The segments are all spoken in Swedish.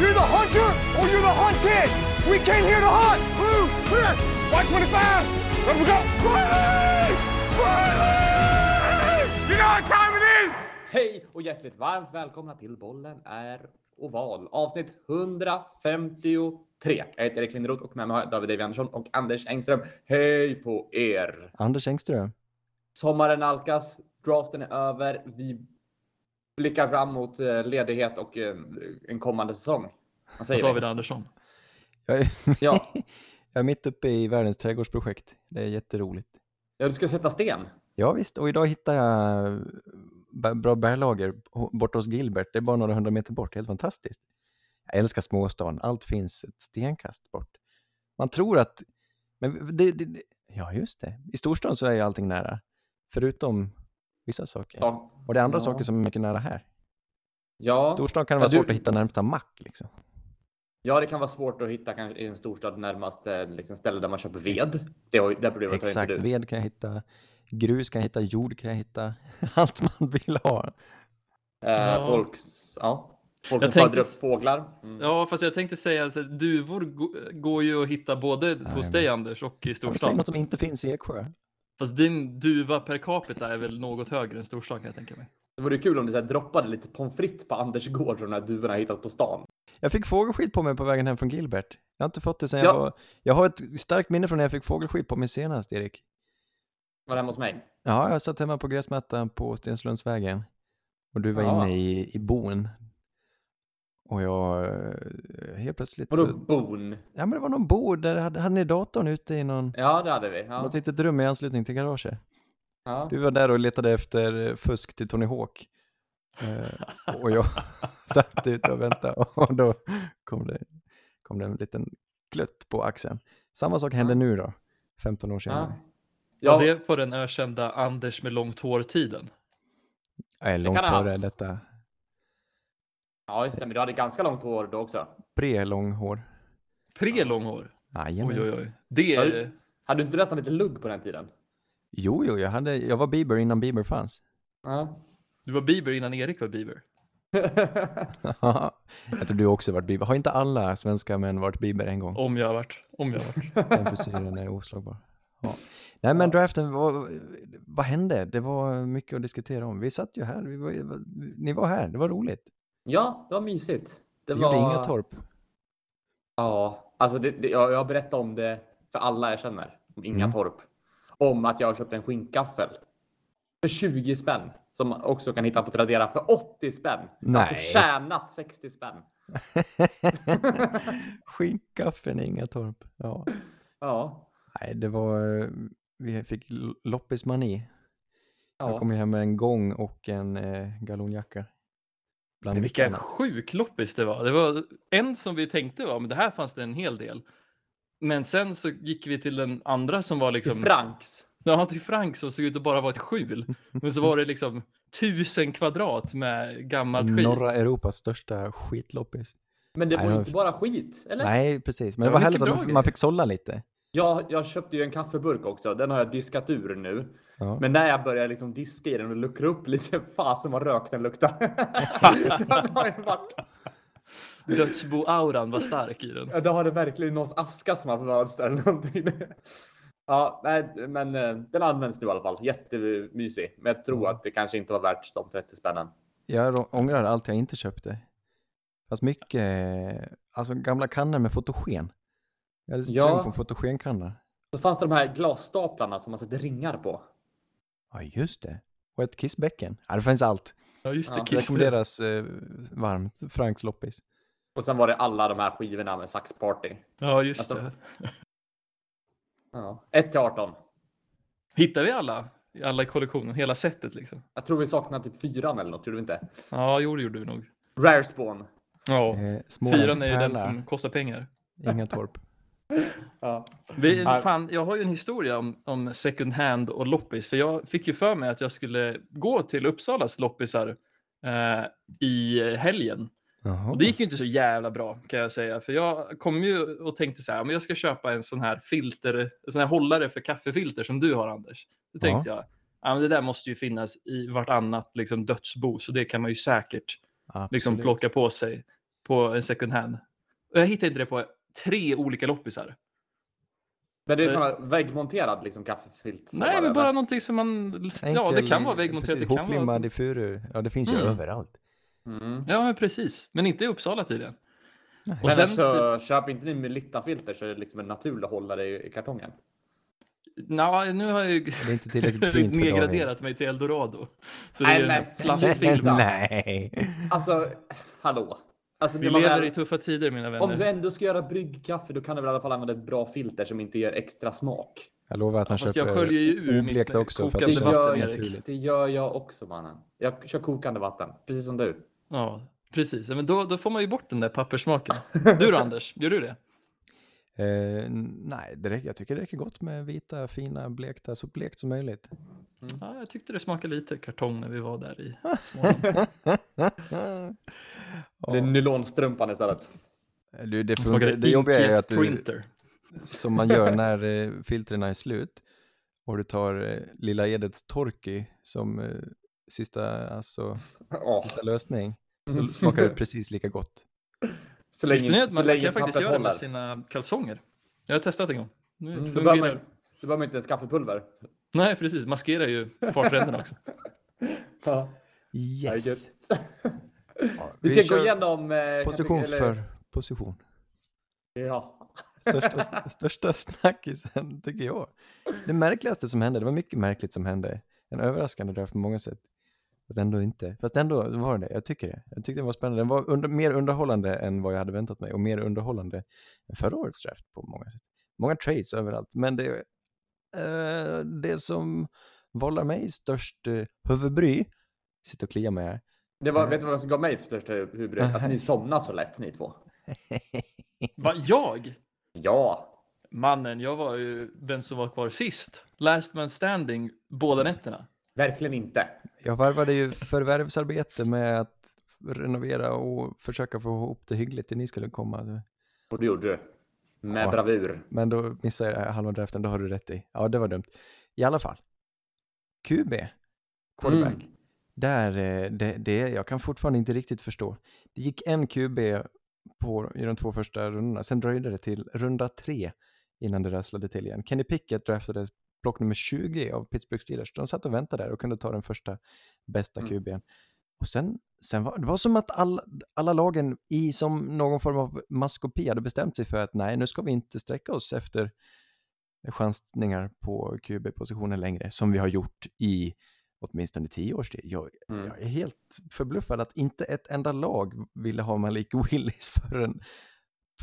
You're the hunter or you're the hunted. We came here to hunt. Blue, clear. White 25. Let we go. Riley! Riley! You know what time it is? Hej och hjärtligt varmt välkomna till Bollen är oval. Avsnitt 153. Jag heter Erik Linderoth och med mig har jag David David Andersson och Anders Engström. Hej på er! Anders Engström. Sommaren nalkas, draften är över. Vi blickar fram mot eh, ledighet och eh, en kommande säsong. Vad säger David vi? Andersson. Jag är, Ja. jag är mitt uppe i världens trädgårdsprojekt. Det är jätteroligt. ja, du ska sätta sten. Ja visst, och idag hittar jag b- bra bärlager borta hos Gilbert. Det är bara några hundra meter bort. Helt fantastiskt. Jag älskar småstan. Allt finns ett stenkast bort. Man tror att... Men det, det, det, ja, just det. I storstan så är ju allting nära. Förutom vissa saker. Ja. Och det är andra Ja. saker som är mycket nära här. Ja. Storstan kan det Ja, vara du- svårt att hitta närmsta mack liksom. ja, det kan vara svårt att hitta kanske i en storstad närmaste liksom, ställe där man köper ved. Det, har, det problemet har Exakt, inte du. ved kan jag hitta. Grus kan jag hitta, jord kan jag hitta. Allt man vill ha. Eh, Ja. Folks, ja. Folk Jag som föder tänkte- upp fåglar. Mm. Ja, fast jag tänkte säga att duvor gå- går ju att hitta både hos Jajamän. dig Anders och i Säg storstan. något som inte finns i Eksjö. Fast din duva per capita är väl något högre än storstan kan jag tänka mig. Det vore kul om det så här droppade lite pommes frites på Anders gård från de här duvorna jag hittat på stan. Jag fick fågelskit på mig på vägen hem från Gilbert. Jag har inte fått det sen Ja. jag var... Jag har ett starkt minne från när jag fick fågelskit på mig senast, Erik. Var det hemma hos mig? Ja, jag satt hemma på gräsmattan på Stenslundsvägen. Och du var Ja. inne i, i bon. Och jag eh, helt plötsligt Vadå så... bon? Ja, men det var någon bo där hade, hade ni datorn ute i någon... Ja, det hade vi. Ja. Något litet rum i anslutning till garaget. Ja. Du var där och letade efter eh, fusk till Tony Hawk. Eh, och jag satt ute och väntade och då kom det, kom det en liten klutt på axeln. Samma sak hände Ja. nu då, 15 år senare. Ja. Var det på den ökända Anders med långt hår-tiden? Jag är långt före haft. detta ja, just det. Men du hade ganska långt hår då också. pre-långhår. Pre-långhår? Jajamän. Oj, oj, oj. Det är... du- Hade du inte nästan lite lugg på den tiden? Jo, jo, jag, hade, jag var Bieber innan Bieber fanns. Ja. Du var Bieber innan Erik var Bieber. jag tror du också varit Bieber. Har inte alla svenska män varit Bieber en gång? Om jag har varit. Om jag har varit. Den frisyren är oslagbar. Ja. Nej men draften, vad, vad hände? Det var mycket att diskutera om. Vi satt ju här, vi var, ni var här, det var roligt. Ja, det var mysigt. Det Vi var... gjorde inga torp. Ja, alltså det, det, jag, jag berättar om det för alla jag känner. Om inga Mm. torp. Om att jag köpte en skinkgaffel. För 20 spänn. Som man också kan hitta på Tradera för 80 spänn. Alltså Nej. tjänat 60 spänn. Skinkgaffeln, inga torp. Ja. Ja. Nej, det var, vi fick loppismani. Jag ja. kom ju hem med en gång och en eh, galonjacka. Bland annat. sjuk loppis det var. Det var en som vi tänkte var, men det här fanns det en hel del. Men sen så gick vi till den andra som var Till liksom... Franks. Ja, till Frank som såg ut att bara vara ett skjul. Men så var det liksom tusen kvadrat med gammalt skit. Norra Europas största skitloppis. Men det var ju inte bara skit, eller? Nej, precis. Men Det det var var härligt att man, fick sålla lite. Jag, jag köpte ju en kaffeburk också. Den har jag diskat ur nu. Ja. Men när jag började liksom diska i den och luckra upp lite, fasen vad rök den luktade. den har ju varit, Dödsbo-auran var stark i den. ja, det har det verkligen någons aska som har förvarats där eller någonting. Ja, nej, men eh, den används nu i alla fall. Jättemysig. Men jag tror att det kanske inte var värt de 30 spännen. Jag ångrar allt jag inte köpte. Fast mycket, alltså gamla kannor med fotogen. Jag hade Ja. sugen på en fotogenkanna. Då fanns det de här glasstaplarna som man sätter ringar på. Ja, just det. Och ett kissbäcken. Ja, det finns allt. Ja, just det. Ja, Kiss Rekommenderas eh, varmt. Franks loppis. Och sen var det alla de här skivorna med saxparty. Ja, just Alltså- det. Ja. 1 till 18. Hittar vi alla? Alla i kollektionen? Hela setet liksom? Jag tror vi saknar typ fyran eller något, tror du inte? Ja, jo, det gjorde vi nog. Rare Spawn. Ja. Eh, Fyran är ju den som kostar pengar. Inga torp. Ja. Vi, Ja. fan, jag har ju en historia om, om second hand och loppis, för jag fick ju för mig att jag skulle gå till Uppsalas loppisar eh, i helgen. Jaha. Och det gick ju inte så jävla bra kan jag säga, för jag kom ju och tänkte så här, men jag ska köpa en sån här filter, en sån här hållare för kaffefilter som du har Anders. Då tänkte jag, ja men det där måste ju finnas i vartannat liksom dödsbo, så det kan man ju säkert liksom plocka på sig på en second hand. Och jag hittade inte det på tre olika loppisar. Men det är Eh. såna väggmonterad liksom kaffefilt? Nej, men det, bara eller? någonting som man... ja, Enkel, det kan vara väggmonterat. precis, Det kan Hoplimmad vara... i furu. Ja, det finns ju Mm. överallt. Mm. Ja, men precis. Men inte i Uppsala tydligen. Nej. Och Men sen så köp inte ni Melita-filter så är det liksom en naturlig hållare i, i kartongen. Nå, nu har jag ju Det är inte tillräckligt fint för Daniel. nedgraderat mig till Eldorado. Så det Nej, är men en plastfilm. Nej. Alltså, hallå. Alltså, Vi lever väl- i tuffa tider mina Om vänner. du ändå ska göra bryggkaffe, då kan du väl i alla fall använda ett bra filter som inte ger extra smak. Jag lovar att han jag köper sköljer ju ur mitt oblekt också för att Det vatten, gör, Erik. det gör jag också mannen. Jag kör kokande vatten, precis som du. Ja, precis. Ja, Men då, då får man ju bort den där papperssmaken. Du då Anders, gör du det? Eh, nej, det räcker, jag tycker det räcker gott med vita, fina, blekta, så blekt som möjligt. Ja, jag tyckte det smakade lite kartong när vi var där i Småland. Det är nylonstrumpan istället. Du, det, Det smakade funkar, det jobbiga är att du, printer. som man gör när eh, filtren är slut och du tar eh, Lilla Edets Torky som eh, sista, alltså, Åh. sista lösning så smakar det precis lika gott. Så Visste ni länge, att man länge kan faktiskt göra det med sina kalsonger? Jag har testat en gång. Nu Mm, då behöver man, man inte ens kaffepulver. Nej, precis. Maskerar ju fartränderna också. Ja. Yes! Ja, Vi ska gå igenom... Eh, Position eller- för position. Ja. Största, största snackisen tycker jag. Det märkligaste som hände, det var mycket märkligt som hände. En överraskande draft på många sätt. Fast ändå inte. Fast ändå var det. Jag tycker det. Jag tyckte det var spännande. Den var under, mer underhållande än vad jag hade väntat mig. Och mer underhållande än förra årets draft på många sätt. Många trades överallt. Men det, eh, det som vållar mig störst eh, huvudbry, sitter och kliar mig här. Det var, vet du vad som gav mig största huvud? Att ni somnar så lätt ni två. Va, jag? Ja. Mannen, jag var ju den som var kvar sist. Last man standing båda nätterna. Verkligen inte. Jag varvade ju förvärvsarbete med att renovera och försöka få ihop det hyggligt till ni skulle komma. Och det gjorde du. Med Ja. bravur. Men då missade jag halva draften, då har du rätt i. Ja, det var dumt. I alla fall. QB, quarterback. Mm. Där, eh, det, det, jag kan fortfarande inte riktigt förstå. Det gick en QB på, i de två första rundorna, sen dröjde det till runda tre innan det rasslade till igen. Kenny Pickett draftades plock nummer 20 av Pittsburgh Steelers. De satt och väntade där och kunde ta den första bästa Mm. QBn. Och sen, sen var det var som att alla, alla lagen i som någon form av maskopi hade bestämt sig för att nej, nu ska vi inte sträcka oss efter chansningar på QB-positionen längre, som vi har gjort i åtminstone tio års tid. Jag, Mm. jag är helt förbluffad att inte ett enda lag ville ha Malik Willis förrän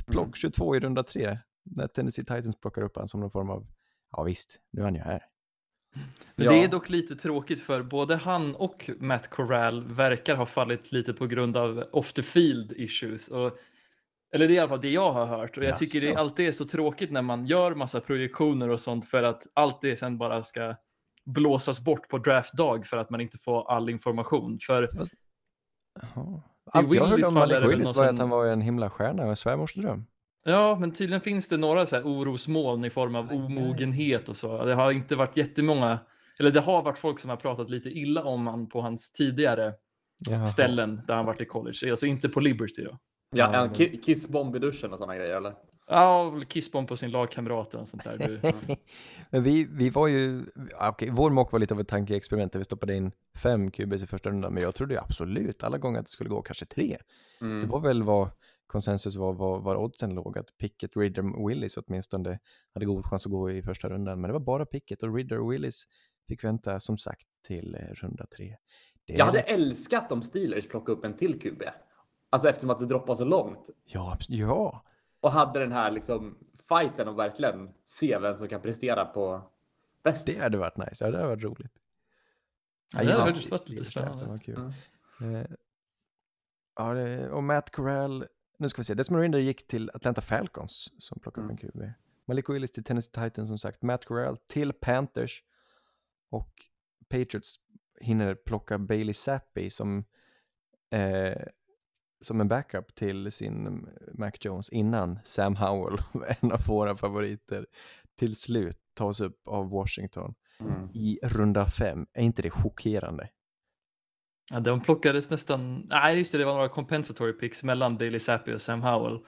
plock Mm. 22 i runda tre, när Tennessee Titans plockar upp han som någon form av, ja visst, nu är han ju här. Men Ja. det är dock lite tråkigt för både han och Matt Corral verkar ha fallit lite på grund av off the field issues. Och, eller det är i alla fall det jag har hört. Och jag tycker det Jaså? alltid är så tråkigt när man gör massa projektioner och sånt för att allt det sen bara ska blåsas bort på draftdag för att man inte får all information. För Jaha. Allt jag hörde om Malik Willis var att han var en himla stjärna och en svärmorsdröm. Ja, men tydligen finns det några så här orosmoln i form av omogenhet och så. Det har inte varit jättemånga, eller det har varit folk som har pratat lite illa om han på hans tidigare Jaha. ställen där han varit i college. Alltså inte på Liberty då. Ja, Ja, en ki- kissbomb i duschen och sådana grejer eller? Ja, väl kissbomb på sin lagkamrat och sånt där. Men vi, vi var ju, okej, vår mock var lite av ett tankeexperiment där vi stoppade in fem QBs i första rundan, men jag trodde ju absolut alla gånger att det skulle gå kanske tre. Det Mm. var väl vad konsensus var, var, var oddsen låg, att Pickett, Ridder och Willis åtminstone hade god chans att gå i första rundan, men det var bara Pickett och Ridder och Willis fick vänta som sagt till eh, runda tre. Det Jag hade älskat om Steelers plockade upp en till QB. Alltså eftersom att det droppar så långt. Ja, ja, Och hade den här liksom fighten och verkligen se vem som kan prestera på bäst. det hade varit nice, ja, det hade varit roligt. Ja, det hade varit lite spännande. det var kul. Eh, Ja, det, och Matt Corral, nu ska vi se, Desmond Rinder gick till Atlanta Falcons som plockade upp en QB. Malik Willis till Tennessee Titans som sagt, Matt Corral till Panthers och Patriots hinner plocka Bailey Zappi som, eh, som en backup till sin Mac Jones innan Sam Howell, en av våra favoriter, till slut tas upp av Washington Mm. i runda fem. Är inte det chockerande? Ja, de plockades nästan, nej just det, det var några compensatory picks mellan Bailey Zappi och Sam Howell. Eh,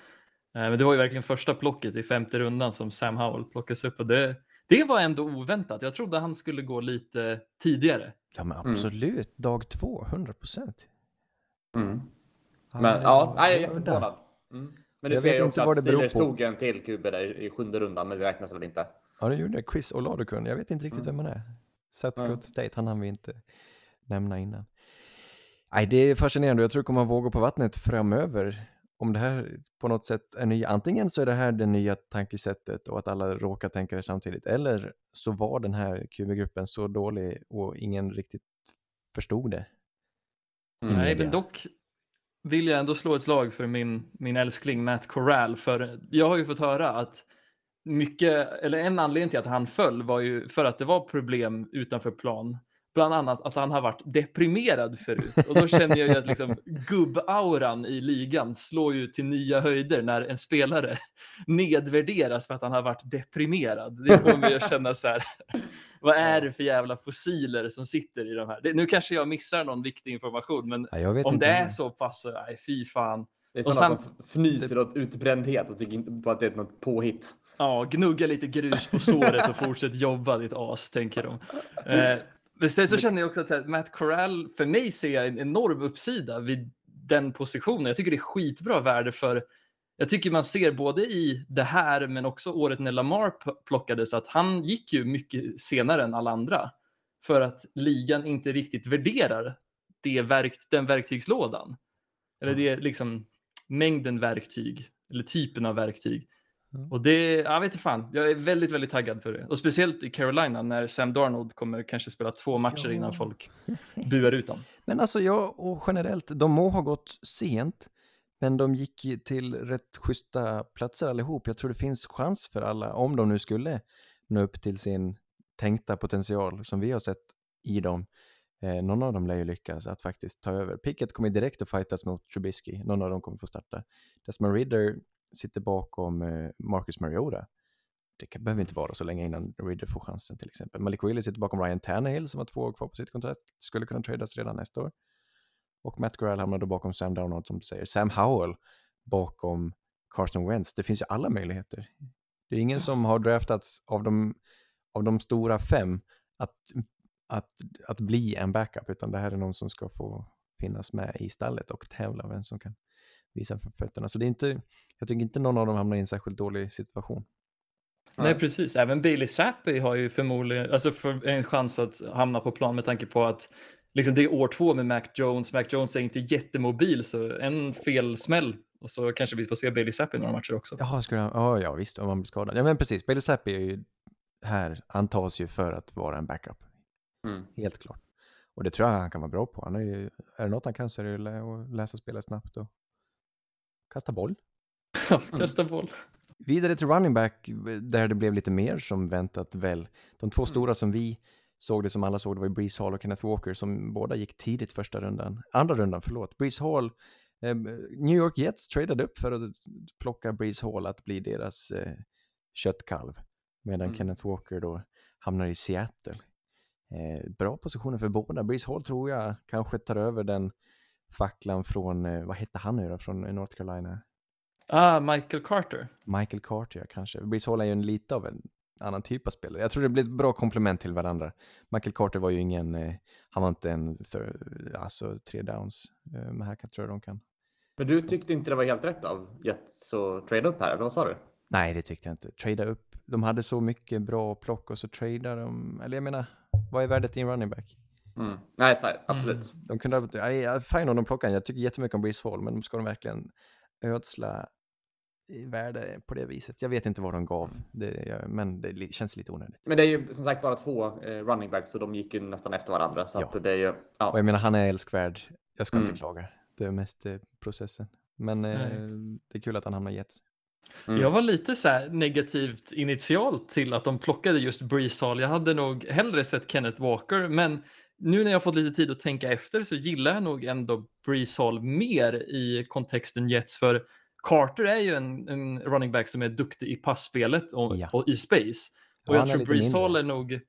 Men det var ju verkligen första plocket i femte rundan som Sam Howell plockas upp och det, det var ändå oväntat. Jag trodde han skulle gå lite tidigare. Ja men absolut, dag två, 100 procent. Mm. Men ja, nej, jag är jätteförvånad. Mm. Men du Jag ser vet ju inte också att Steelers tog en till QB där i sjunde rundan, men det räknas väl inte. Ja, det gjorde det. Chris Oladokun. Jag vet inte riktigt vem han är. South Nej. Dakota State, han hann vi inte nämna innan. Nej, det är fascinerande. Jag tror det kommer att vågor på vattnet framöver. Om det här på något sätt är nya, antingen så är det här det nya tankesättet och att alla råkar tänka det samtidigt, eller så var den här QB-gruppen så dålig och ingen riktigt förstod det. Mm. Nej, men dock vill jag ändå slå ett slag för min, min älskling Matt Corral. För jag har ju fått höra att mycket, eller en anledning till att han föll var ju för att det var problem utanför plan. Bland annat att han har varit deprimerad förut. Och då känner jag ju att liksom gubbauran i ligan slår ju till nya höjder när en spelare nedvärderas för att han har varit deprimerad. Det får mig att känna så här, vad är det för jävla fossiler som sitter i de här? Det, nu kanske jag missar någon viktig information, men Ja, om det är så pass, nej fy fan. Det är Och sådana som fnyser åt utbrändhet och tycker inte på att det är något påhitt. Ja, gnugga lite grus på såret och fortsätt jobba ditt as, tänker de. Eh, men sen så känner jag också att här, Matt Corral, för mig ser jag en enorm uppsida vid den positionen. Jag tycker det är skitbra värde för jag tycker man ser både i det här men också året när Lamar plockades att han gick ju mycket senare än alla andra för att ligan inte riktigt värderar det verk, den verktygslådan. Eller det liksom mängden verktyg eller typen av verktyg. Mm. Och det, jag vet inte fan, jag är väldigt, väldigt taggad för det. Och speciellt i Carolina när Sam Darnold kommer kanske spela två matcher Ja. innan folk buar ut dem. Men alltså ja, och generellt, de må ha gått sent, men de gick till rätt schyssta platser allihop. Jag tror det finns chans för alla, om de nu skulle nå upp till sin tänkta potential som vi har sett i dem. Eh, någon av dem lär ju lyckas att faktiskt ta över. Pickett kommer direkt att fightas mot Trubisky, någon av dem kommer få starta. Desmond Ridder sitter bakom eh, Marcus Mariota. Det kan, behöver inte vara så länge innan Ridder får chansen till exempel. Malik Willis sitter bakom Ryan Tannehill som har två år kvar på sitt kontrakt, skulle kunna tradas redan nästa år. Och Matt Corral hamnar då bakom Sam Darnold som du säger. Sam Howell bakom Carson Wentz. Det finns ju alla möjligheter. Det är ingen som har draftats av de, av de stora fem att, att, att bli en backup, utan det här är någon som ska få finnas med i stallet och tävla vem som kan visa på fötterna. Så det är inte, jag tycker inte någon av dem hamnar i en särskilt dålig situation. Nej, precis. Även Bailey Zappi har ju förmodligen alltså för en chans att hamna på plan med tanke på att liksom det är år två med Mac Jones. Mac Jones är inte jättemobil, så en fel smäll och så kanske vi får se Bailey Zappi i några matcher också. Jaha, skulle han, ja, ja visst, om man blir skadad. Ja men precis, Bailey Zappi är ju här, antas ju för att vara en backup. Mm. Helt klart. Och det tror jag han kan vara bra på. Han är, ju, är det något han kan så är det att läsa spelet snabbt och kasta boll. Kasta boll. Vidare till running back, där det blev lite mer som väntat väl. De två stora som vi såg det som alla såg, det var ju Breeze Hall och Kenneth Walker som båda gick tidigt första rundan. Andra rundan, förlåt. Breeze Hall, eh, New York Jets tradade upp för att plocka Breeze Hall att bli deras eh, köttkalv. Medan Mm. Kenneth Walker då hamnar i Seattle. Eh, bra positioner för båda. Breeze Hall tror jag kanske tar över den facklan från, eh, vad hette han nu då, från North Carolina? Ah, Michael Carter. Michael Carter ja, kanske. Breeze Hall är ju en lite av en annan typ av spelare. Jag tror det blir ett bra komplement till varandra. Michael Carter var ju ingen, eh, han var inte en, thir- alltså tre downs. Eh, men här kan, tror jag de kan. Men du tyckte inte det var helt rätt av Jets att trade upp här, eller vad sa du? Nej, det tyckte jag inte. Trada upp. De hade så mycket bra plock och så tradar de, eller jag menar, vad är värdet i en running back? Mm. Nej, så här, absolut. De kunde jag- fine om de plockar jag tycker jättemycket om Breeze Hall, men ska de verkligen ödsla i värde på det viset? Jag vet inte vad de gav, det, men det känns lite onödigt. Men det är ju som sagt bara två eh, running backs så de gick ju nästan efter varandra. Så Ja. att det är ju, Och ja. jag menar, han är älskvärd. Jag ska Mm. inte klaga. Det är mest eh, processen. Men eh, Nej. det är kul att han hamnar i Jets. Mm. Jag var lite så här negativt initialt till att de plockade just Breeze Hall. Jag hade nog hellre sett Kenneth Walker, men nu när jag fått lite tid att tänka efter så gillar jag nog ändå Breeze Hall mer i kontexten Jets, för Carter är ju en, en running back som är duktig i passspelet och, Ja. och i space. Ja, Och jag han är tror Breeze. Hall är nog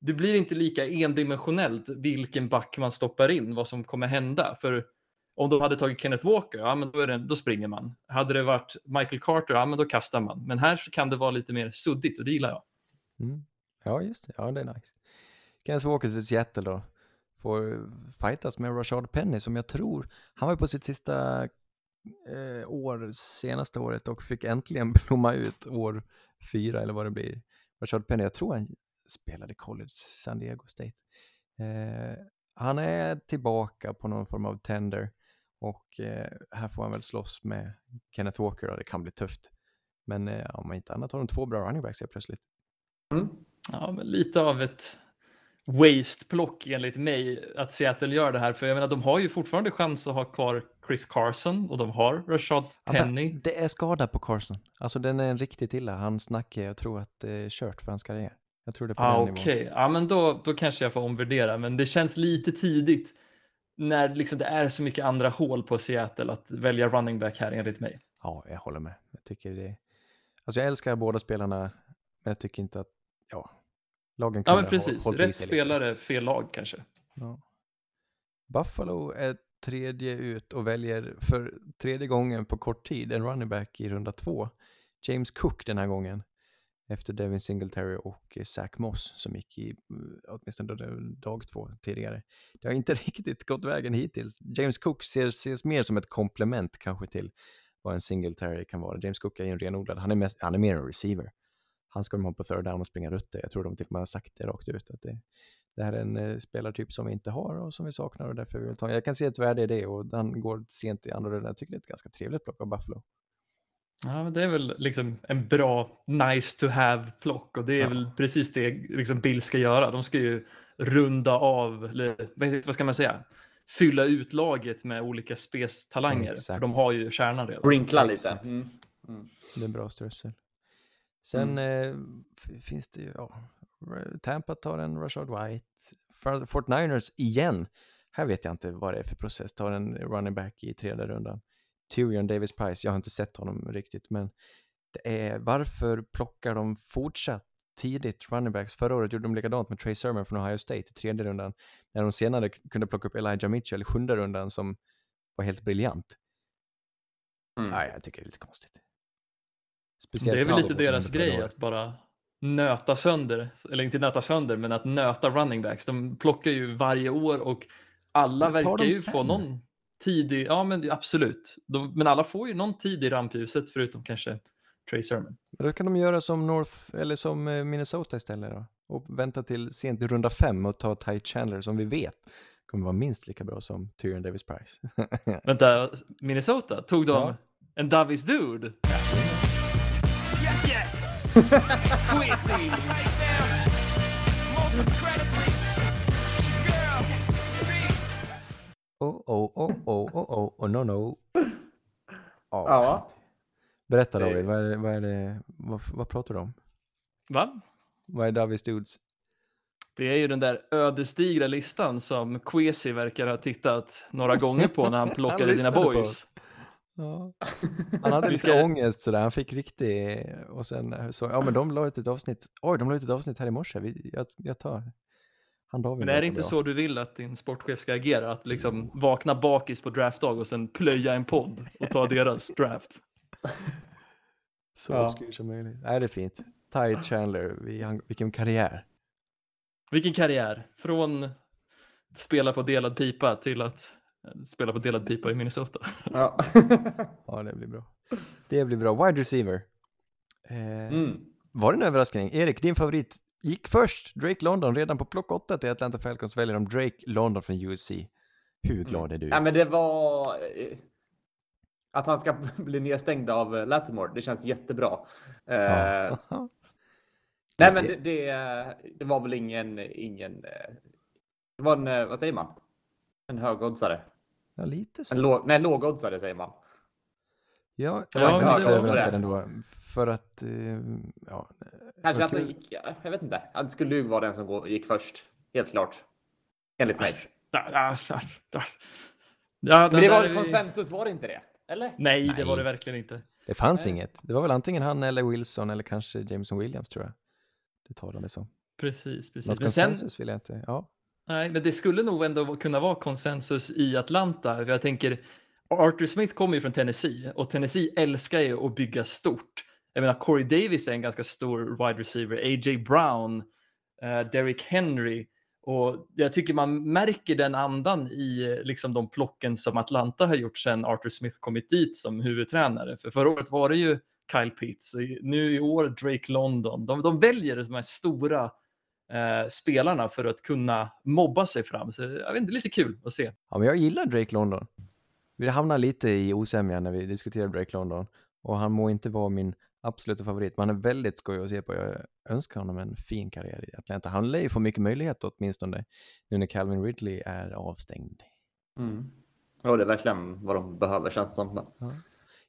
det blir inte lika endimensionellt vilken back man stoppar in, vad som kommer hända. För om de hade tagit Kenneth Walker, ja men då, är det, då springer man. Hade det varit Michael Carter, ja men då kastar man. Men här kan det vara lite mer suddigt och det gillar jag. Mm. Ja, just det. Ja, det är nice. Kenneth Walker till Seattle då. Får fightas med Rashard Penny som jag tror, han var ju på sitt sista eh, år, senaste året och fick äntligen blomma ut år fyra eller vad det blir. Rashard Penny, jag tror han spelade college San Diego State. Eh, han är tillbaka på någon form av tender och eh, här får han väl slåss med Kenneth Walker och det kan bli tufft. Men eh, om inte annat har de två bra running backs helt plötsligt. Mm. Ja, men lite av ett waste-plock enligt mig att Seattle gör det här. För jag menar, de har ju fortfarande chans att ha kvar Chris Carson och de har Rashad Ja, Penny. men det är skada på Carson. Alltså den är riktigt illa. Han snackar, jag tror att det är kört för hans karriär. Jag tror det på Ja, den ah, okej. nivån. Ja, men då, då kanske jag får omvärdera. Men det känns lite tidigt när liksom det är så mycket andra hål på Seattle att välja running back här enligt mig. Ja, jag håller med. Jag tycker det. Alltså jag älskar båda spelarna, men jag tycker inte att, ja, lagen Ja, men precis. hållit i Rätt spelare, fel lag kanske. Ja. Buffalo är tredje ut och väljer för tredje gången på kort tid en running back i runda två. James Cook den här gången. Efter Devin Singletary och eh, Zach Moss som gick i mm, åtminstone dag två tidigare. Det har inte riktigt gått vägen hittills. James Cook ser, ses mer som ett komplement kanske till vad en Singletary kan vara. James Cook är ju en renodlad, han är, mest, han är mer en receiver. Han ska de ha på third down och springa rutter. Jag tror de till och med har sagt det rakt ut. Att det, det här är en eh, spelartyp som vi inte har och som vi saknar och därför vill vi ta. Jag kan se ett värde i det och han går sent i andra rundan. Jag tycker det är ett ganska trevligt plock av Buffalo. Ja, men det är väl liksom en bra nice to have-plock och det är Ja. väl precis det liksom Bill ska göra. De ska ju runda av, vad- ska man säga, fylla ut laget med olika spestalanger. För de har ju kärnan redan. Brinkla lite. Mm. Mm. Det är en bra strössel. Sen eh, f- finns det ju, ja, Tampa tar en Rashard White. Fort Niners igen. Här vet jag inte vad det är för process. Tar en running back i tredje rundan. Tyrion Davis Price, jag har inte sett honom riktigt, men det är varför plockar de fortsatt tidigt running backs? Förra året gjorde de likadant med Trey Sermon från Ohio State i tredje rundan, när de senare kunde plocka upp Elijah Mitchell i sjunde rundan som var helt briljant. Mm. Nej, jag tycker det är lite konstigt. Det Speciellt är väl lite deras grej att bara nöta sönder, eller inte nöta sönder, men att nöta running backs. De plockar ju varje år och alla verkar ju sen? få någon tid i, ja men absolut. De, men alla får ju någon tid i rampljuset förutom kanske Trey Sermon. Men Då kan de göra som North, eller som eh, Minnesota istället då. Och vänta till sent i runda fem och ta Ty Chandler som vi vet kommer vara minst lika bra som Tyrion Davis Price. Vänta, Minnesota, tog de Ja. en Davis Dude? Yes, yes. Quizzy. Oh, oh, oh, oh, oh, oh, oh, no, no. Ja, Ja. fint. Berätta David, vad, är det, vad, är det, vad, vad pratar du om? Va? Vad är Davis Dudes? Det är ju den där ödesdigra listan som Quesi verkar ha tittat några gånger på när han plockade sina lyssnade på boys. oss. Ja. Han hade lite ska- ångest sådär, han fick riktig, och sen så, ja men de la ut ett avsnitt, oj de la ut ett avsnitt här i morse, Vi, jag, jag tar han David. Men är det inte så du vill att din sportchef ska agera? Att liksom vakna bakis på draftdag och sen plöja en podd och ta deras draft? Så Ja. obskyr som möjligt. Nej, det är fint. Ty Chandler, vi, han, vilken karriär. Vilken karriär! Från spela på delad pipa till att spela på delad pipa i Minnesota. Ja. Ja, det blir bra. Det blir bra. Wide receiver. Eh, mm. Var det en överraskning? Erik, din favorit gick först. Drake London, redan på plock 8 till Atlanta Falcons väljer de Drake London från USC. Hur glad är du? Ja, men det var... eh, Att han ska bli nedstängd av eh, Lattimore, det känns jättebra. Eh, Ja. Nej, men det, det, det var väl ingen... ingen eh, det var en, eh, vad säger man? En högoddsare. ja, lite så. En låg, nej, lågoddsare säger man. Ja, jag Ja, var men inte överraskad det. ändå. För att, eh, ja. Kanske att han gick... ja, Jag vet inte. Han skulle ju vara den som gick först. Helt klart. Enligt mig. Ja, ja, ja, ja. Ja, Men det var konsensus, var det inte det? Eller? Nej, det var det verkligen inte. Det fanns Nej. inget. Det var väl antingen han eller Wilson eller kanske Jameson Williams tror jag. Det talades om. Precis, precis. Något Men sen, konsensus vill jag inte. Ja nej, men det skulle nog ändå kunna vara konsensus i Atlanta. För jag tänker, Arthur Smith kommer ju från Tennessee och Tennessee älskar ju att bygga stort. Jag menar, Corey Davis är en ganska stor wide receiver, A.J. Brown, uh, Derrick Henry. Och jag tycker man märker den andan i liksom de plocken som Atlanta har gjort sedan Arthur Smith kommit dit som huvudtränare. För förra året var det ju Kyle Pitts, nu i år Drake London. De, de väljer de här stora eh, spelarna för att kunna mobba sig fram. Så jag vet inte, lite kul att se. ja, men jag gillar Drake London. Vi hamnar lite i osämja när vi diskuterar Drake London. Och han må inte vara min absoluta favorit, men han är väldigt skoj att se på. Jag önskar honom en fin karriär i Atlanta. Han lär ju få mycket möjlighet åtminstone nu när Calvin Ridley är avstängd. Mm. Ja, det är verkligen vad de behöver känns det som.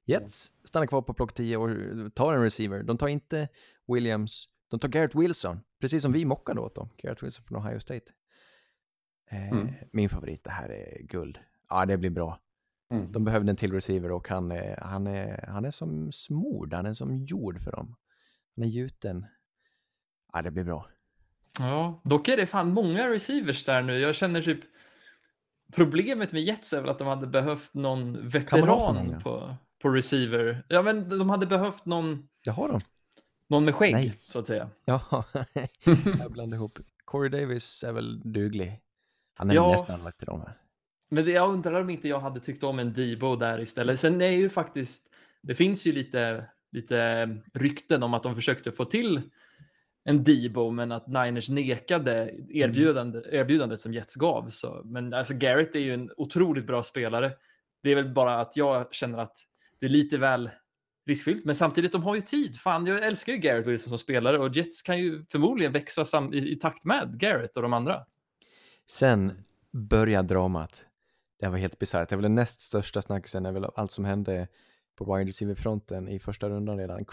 Jets stannar kvar på plock 10 och tar en receiver. De tar inte Williams, de tar Garrett Wilson, precis som vi mockade åt dem. Garrett Wilson från Ohio State. Eh, Mm. Min favorit, det här är guld. Ja, det blir bra. Mm. De behövde en till receiver och han är, han är, han är som smord, han är som jord för dem. Han är gjuten. Ja, det blir bra. Ja, dock är det fan många receivers där nu. Jag känner typ problemet med Jets är väl att de hade behövt någon veteran på, på receiver. Ja, men de hade behövt någon, Det har de. Någon med skägg Nej. så att säga. Ja, jag blandar ihop. Corey Davis är väl duglig. Han är Ja. nästan lagt till dem här. Men det, jag undrar om inte jag hade tyckt om en Debo där istället. Sen är ju faktiskt, det finns ju lite, lite rykten om att de försökte få till en Debo, men att Niners nekade erbjudande, erbjudandet som Jets gav. Så, men alltså Garrett är ju en otroligt bra spelare. Det är väl bara att jag känner att det är lite väl riskfyllt, men samtidigt de har ju tid. Fan, jag älskar ju Garrett Wilson som spelare och Jets kan ju förmodligen växa sam- i, i takt med Garrett och de andra. Sen börjar dramat. Det var helt bisarrt. Det är väl den näst största snackisen, är väl allt som hände på wide receiver-fronten i första rundan redan. Eh,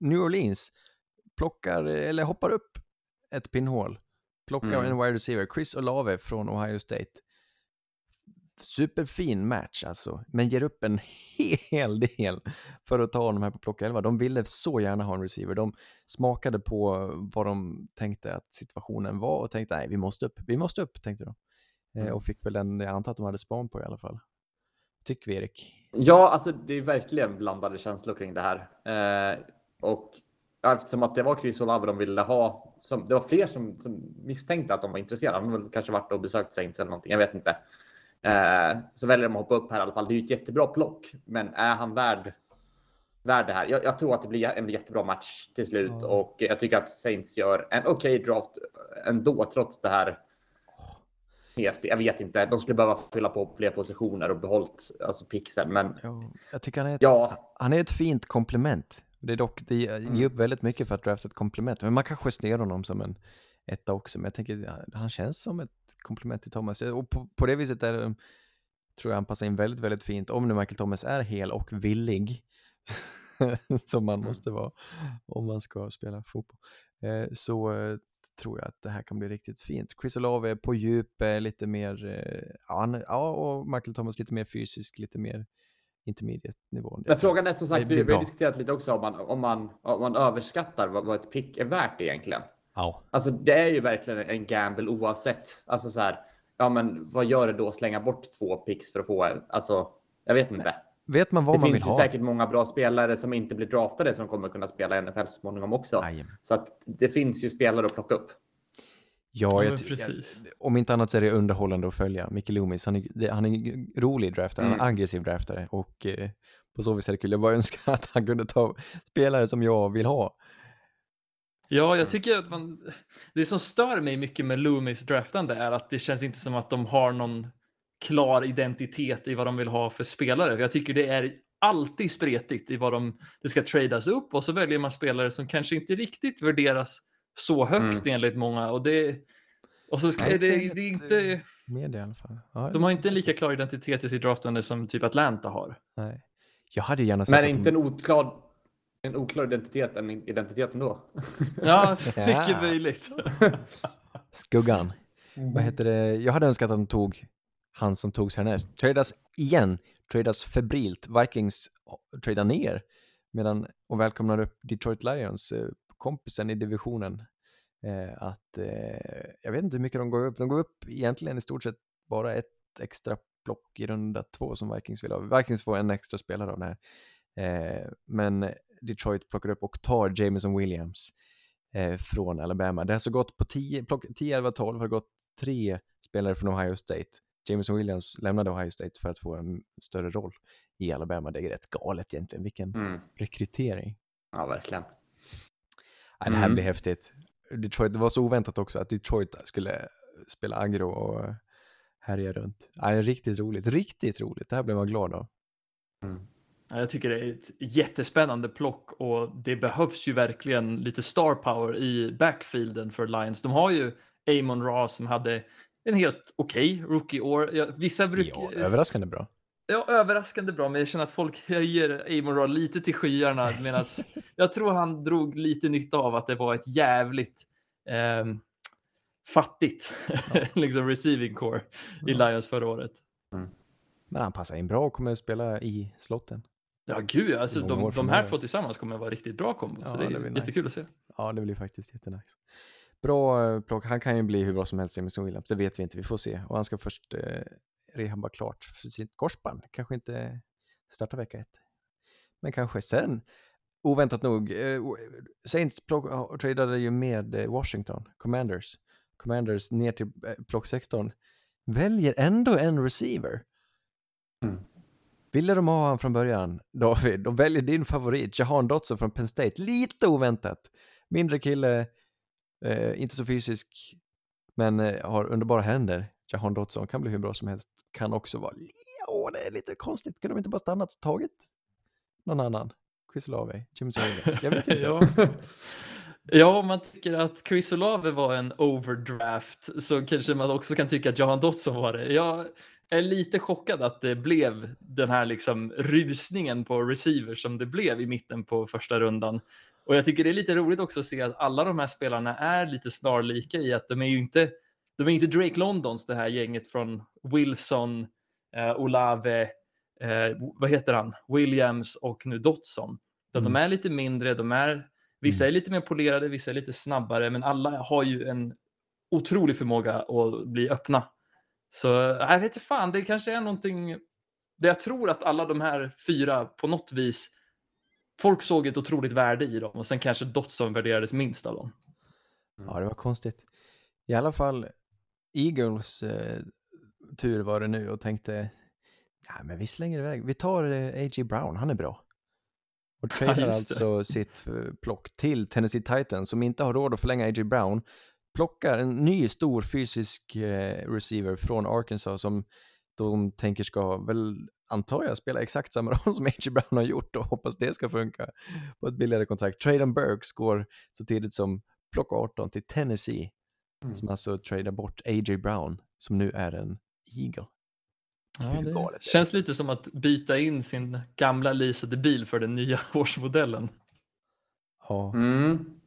New Orleans plockar, eller hoppar upp ett pinnhål. Plockar Mm. en wide receiver, Chris Olave från Ohio State. Superfin match alltså, men ger upp en hel del för att ta honom här på plock 11. De ville så gärna ha en receiver. De smakade på vad de tänkte att situationen var och tänkte nej, vi måste upp, vi måste upp, tänkte de. Eh, Mm. och fick väl den, jag antar att de hade span på i alla fall. Tycker vi Erik? Ja, alltså det är verkligen blandade känslor kring det här. Eh, och eftersom att det var Chris Olave de ville ha, som, det var fler som, som misstänkte att de var intresserade. De kanske varit och besökt Saints eller någonting, jag vet inte. Eh, så väljer de att hoppa upp här i alla fall. Det är ju ett jättebra plock, men är han värd, värd det här? Jag, jag tror att det blir en jättebra match till slut Ja. och jag tycker att Saints gör en okej draft ändå, trots det här. Jag vet inte, de skulle behöva fylla på fler positioner och behållt alltså pixel, men Ja, jag tycker han är ett, Ja. han är ett fint komplement. Det är dock, det ger Mm. upp väldigt mycket för att drafta ett komplement. Men man kan justera honom som en etta också. Men jag tänker, han känns som ett komplement till Thomas. Och på, på det viset är det, tror jag han passar in väldigt, väldigt fint. Om nu Michael Thomas är hel och villig, som man Mm. måste vara om man ska spela fotboll, eh, så eh, tror jag att det här kan bli riktigt fint. Chris Olave på djup, lite mer, eh, ja, han, ja, och Michael Thomas lite mer fysisk, lite mer intermediate nivå. Men frågan är som sagt, vi, vi har diskuterat lite också om man, om man, om man överskattar vad, vad ett pick är värt egentligen. Ja. Alltså det är ju verkligen en gamble oavsett. Alltså så här, ja men vad gör det då att slänga bort två picks för att få en, alltså jag vet inte. Vet man vad Det man vill finns ju ha? säkert många bra spelare som inte blir draftade som kommer kunna spela i NFL så småningom också. Jajamän. Så att det finns ju spelare att plocka upp. Ja, Ja, jag precis. jag- om inte annat så är det underhållande att följa. Micke Loomis, han är, han är rolig draftare, han är Mm. aggressiv draftare och eh, på så vis är det kul. Jag bara önskar att han kunde ta spelare som jag vill ha. Ja, jag tycker att man... Det som stör mig mycket med Loomis draftande är att det känns inte som att de har någon klar identitet i vad de vill ha för spelare. Jag tycker det är alltid spretigt i vad de... Det ska tradas upp och så väljer man spelare som kanske inte riktigt värderas så högt Mm. enligt många. Och det... Och så ska, Nej, det, det är det, är ett, inte... eh, Media i alla fall. Ja, De har inte en lika klar identitet i sitt draftande som typ Atlanta har. nej. Jag hade gärna sett Men att inte de... en oklar, en oklar identitet, en identitet ändå. Ja, Ja. mycket möjligt. Skuggan. Vad heter det? Jag hade önskat att de tog han som togs härnäst. Tradas igen, tradas febrilt. Vikings tradar ner medan och välkomnar upp Detroit Lions, eh, kompisen i divisionen. Eh, att eh, jag vet inte hur mycket de går upp. De går upp egentligen i stort sett bara ett extra plock i runda två som Vikings vill ha. Vikings får en extra spelare av det här. Eh, men Detroit plockar upp och tar Jameson Williams eh, från Alabama. Det har så gått på 10, plock, 10 11, 12 har det gått tre spelare från Ohio State. Jameson Williams lämnade Ohio State för att få en större roll i Alabama. Det är rätt galet egentligen, vilken Mm. rekrytering. Ja, verkligen. Ja, det här Mm. blir häftigt. Detroit, det var så oväntat också att Detroit skulle spela aggro och härja runt. Ja, riktigt roligt, riktigt roligt. Det här blev man glad av. Ja, Jag tycker det är ett jättespännande plock och det behövs ju verkligen lite star power i backfielden för Lions. De har ju Amon Ra som hade en helt okej rookie-år. Ja, Vissa brukar... Ja, överraskande bra. Ja, överraskande bra, men jag känner att folk höjer Amon Ra lite till skyarna medan jag tror han drog lite nytta av att det var ett jävligt ehm, fattigt liksom receiving core i Lions förra året. Men han passar in bra och kommer att spela i slotten. Ja, gud, alltså de, de här två tillsammans kommer att vara riktigt bra kombo, Ja, så det är det blir jättekul nice. att se. Ja, det blir faktiskt jättenice. Bra eh, plock. Han kan ju bli hur bra som helst, Jameson Williams. Det vet vi inte. Vi får se. Och han ska först eh, rehabba klart för sitt korsband. Kanske inte starta vecka ett. Men kanske sen. Oväntat nog. Eh, Saints plock, ja, tradade ju med eh, Washington, Commanders. Commanders ner till eh, plock 16. Väljer ändå en receiver. Mm. Ville de ha han från början, David? De väljer din favorit, Jahan Dotson från Penn State. Lite oväntat. Mindre kille, eh, inte så fysisk, men eh, har underbara händer. Jahan Dotson kan bli hur bra som helst. Kan också vara, åh det är lite konstigt. Kunde de inte bara stannat och tagit någon annan? Chris Olave, James Williams, jag vet inte. ja. ja, om man tycker att Chris Olave var en overdraft så kanske man också kan tycka att Johan Dotson var det. Jag är lite chockad att det blev den här liksom rusningen på receiver som det blev i mitten på första rundan. Och jag tycker det är lite roligt också att se att alla de här spelarna är lite snarlika i att de är ju inte, de är inte Drake Londons, det här gänget från Wilson, eh, Olave, eh, vad heter han, Williams och nu Dotson. Mm. De är lite mindre, de är, vissa är lite mer polerade, vissa är lite snabbare, men alla har ju en otrolig förmåga att bli öppna. Så jag vet inte fan, det kanske är någonting, det jag tror att alla de här fyra på något vis, folk såg ett otroligt värde i dem och sen kanske Dotson värderades minst av dem. Ja, det var konstigt. I alla fall, Eagles eh, tur var det nu och tänkte, ja men vi slänger iväg, vi tar eh, A.J. Brown, han är bra. Och tradar det. alltså sitt eh, plock till Tennessee Titans som inte har råd att förlänga A.J. Brown. Plockar en ny stor fysisk eh, receiver från Arkansas som de tänker ska väl, antar jag, spela exakt samma roll som A.J. Brown har gjort och hoppas det ska funka på ett billigare kontrakt. Traden Burks går så tidigt som plock 18 till Tennessee Mm. som alltså tradar bort A.J. Brown som nu är en Eagle. Ja, det? känns lite som att byta in sin gamla leasade bil för den nya årsmodellen. Ja, Mm.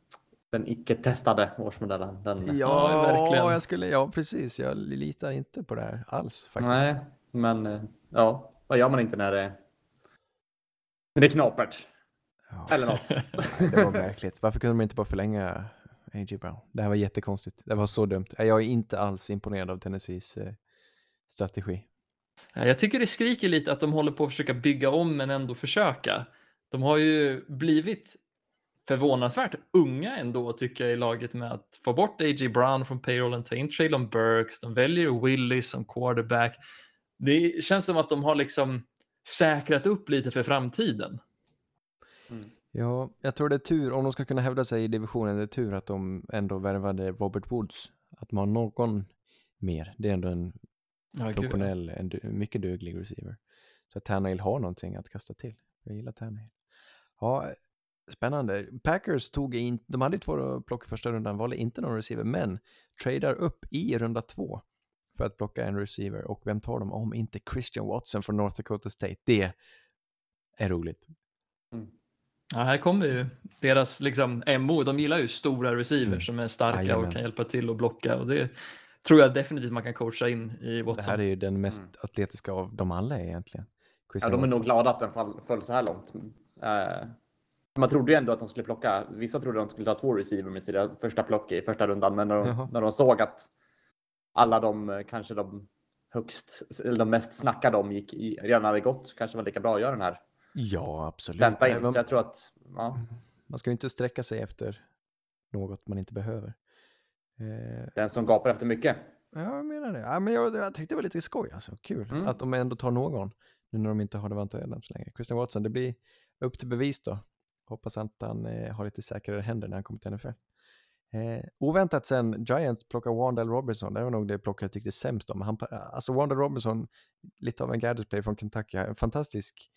Den icke-testade årsmodellen. Den... Ja, verkligen. jag skulle, ja precis, jag litar inte på det här alls faktiskt. Nej, men eh, ja, vad gör man inte när det, när det är knapert? Ja. Eller något. Nej, det var märkligt. Varför kunde de inte bara förlänga A.J. Brown? Det här var jättekonstigt. Det var så dumt. Jag är inte alls imponerad av Tennessees eh, strategi. Ja, Jag tycker det skriker lite att de håller på att försöka bygga om men ändå försöka. De har ju blivit förvånansvärt unga ändå tycker jag i laget med att få bort A.J. Brown från payrollen, ta in Traylon Burks, de väljer Willis som quarterback. Det känns som att de har liksom säkrat upp lite för framtiden. Ja, jag tror det är tur, om de ska kunna hävda sig i divisionen, det är tur att de ändå värvade Robert Woods. Att man har någon mer. Det är ändå en Ja, gud. funktionell, en mycket duglig receiver. Så att Tannehill har någonting att kasta till. Jag gillar Tannehill. Ja, spännande. Packers tog in, de hade ju två plock i första rundan, valde inte någon receiver, men tradar upp i runda två för att plocka en receiver. Och vem tar de om inte Christian Watson från North Dakota State? Det är roligt. Ja, här kommer ju deras liksom, MO. De gillar ju stora receivers Mm. som är starka Jajamän. och kan hjälpa till att blocka. Och det tror jag definitivt man kan coacha in i Det Watson. här är ju den mest Mm. atletiska av dem alla egentligen. Ja, de är Watson. nog glada att den fall, föll så här långt. Eh, Man trodde ju ändå att de skulle plocka. Vissa trodde att de skulle ta två receiver med sina första plock i första rundan, men när de, Jaha. när de såg att alla de eh, kanske de högst eller de mest snackade om gick i, redan hade gått kanske det var lika bra att göra den här Ja, absolut. vänta in. Så jag tror att ja, Man ska ju inte sträcka sig efter något man inte behöver. Eh, den som gapar efter mycket. ja, jag menar det. Ja, men jag, jag tyckte det var lite skoj, alltså. Kul Mm. att de ändå tar någon. Nu när de inte har Devante Adams längre. Christian Watson, det blir upp till bevis då. Hoppas att han eh, har lite säkrare händer när han kommer till NFL. Eh, oväntat sen, Giants plockar Wandell Robinson. Det var nog det plock jag tyckte sämst om. Han, alltså Wandell Robinson, lite av en gadget play från Kentucky. En fantastisk,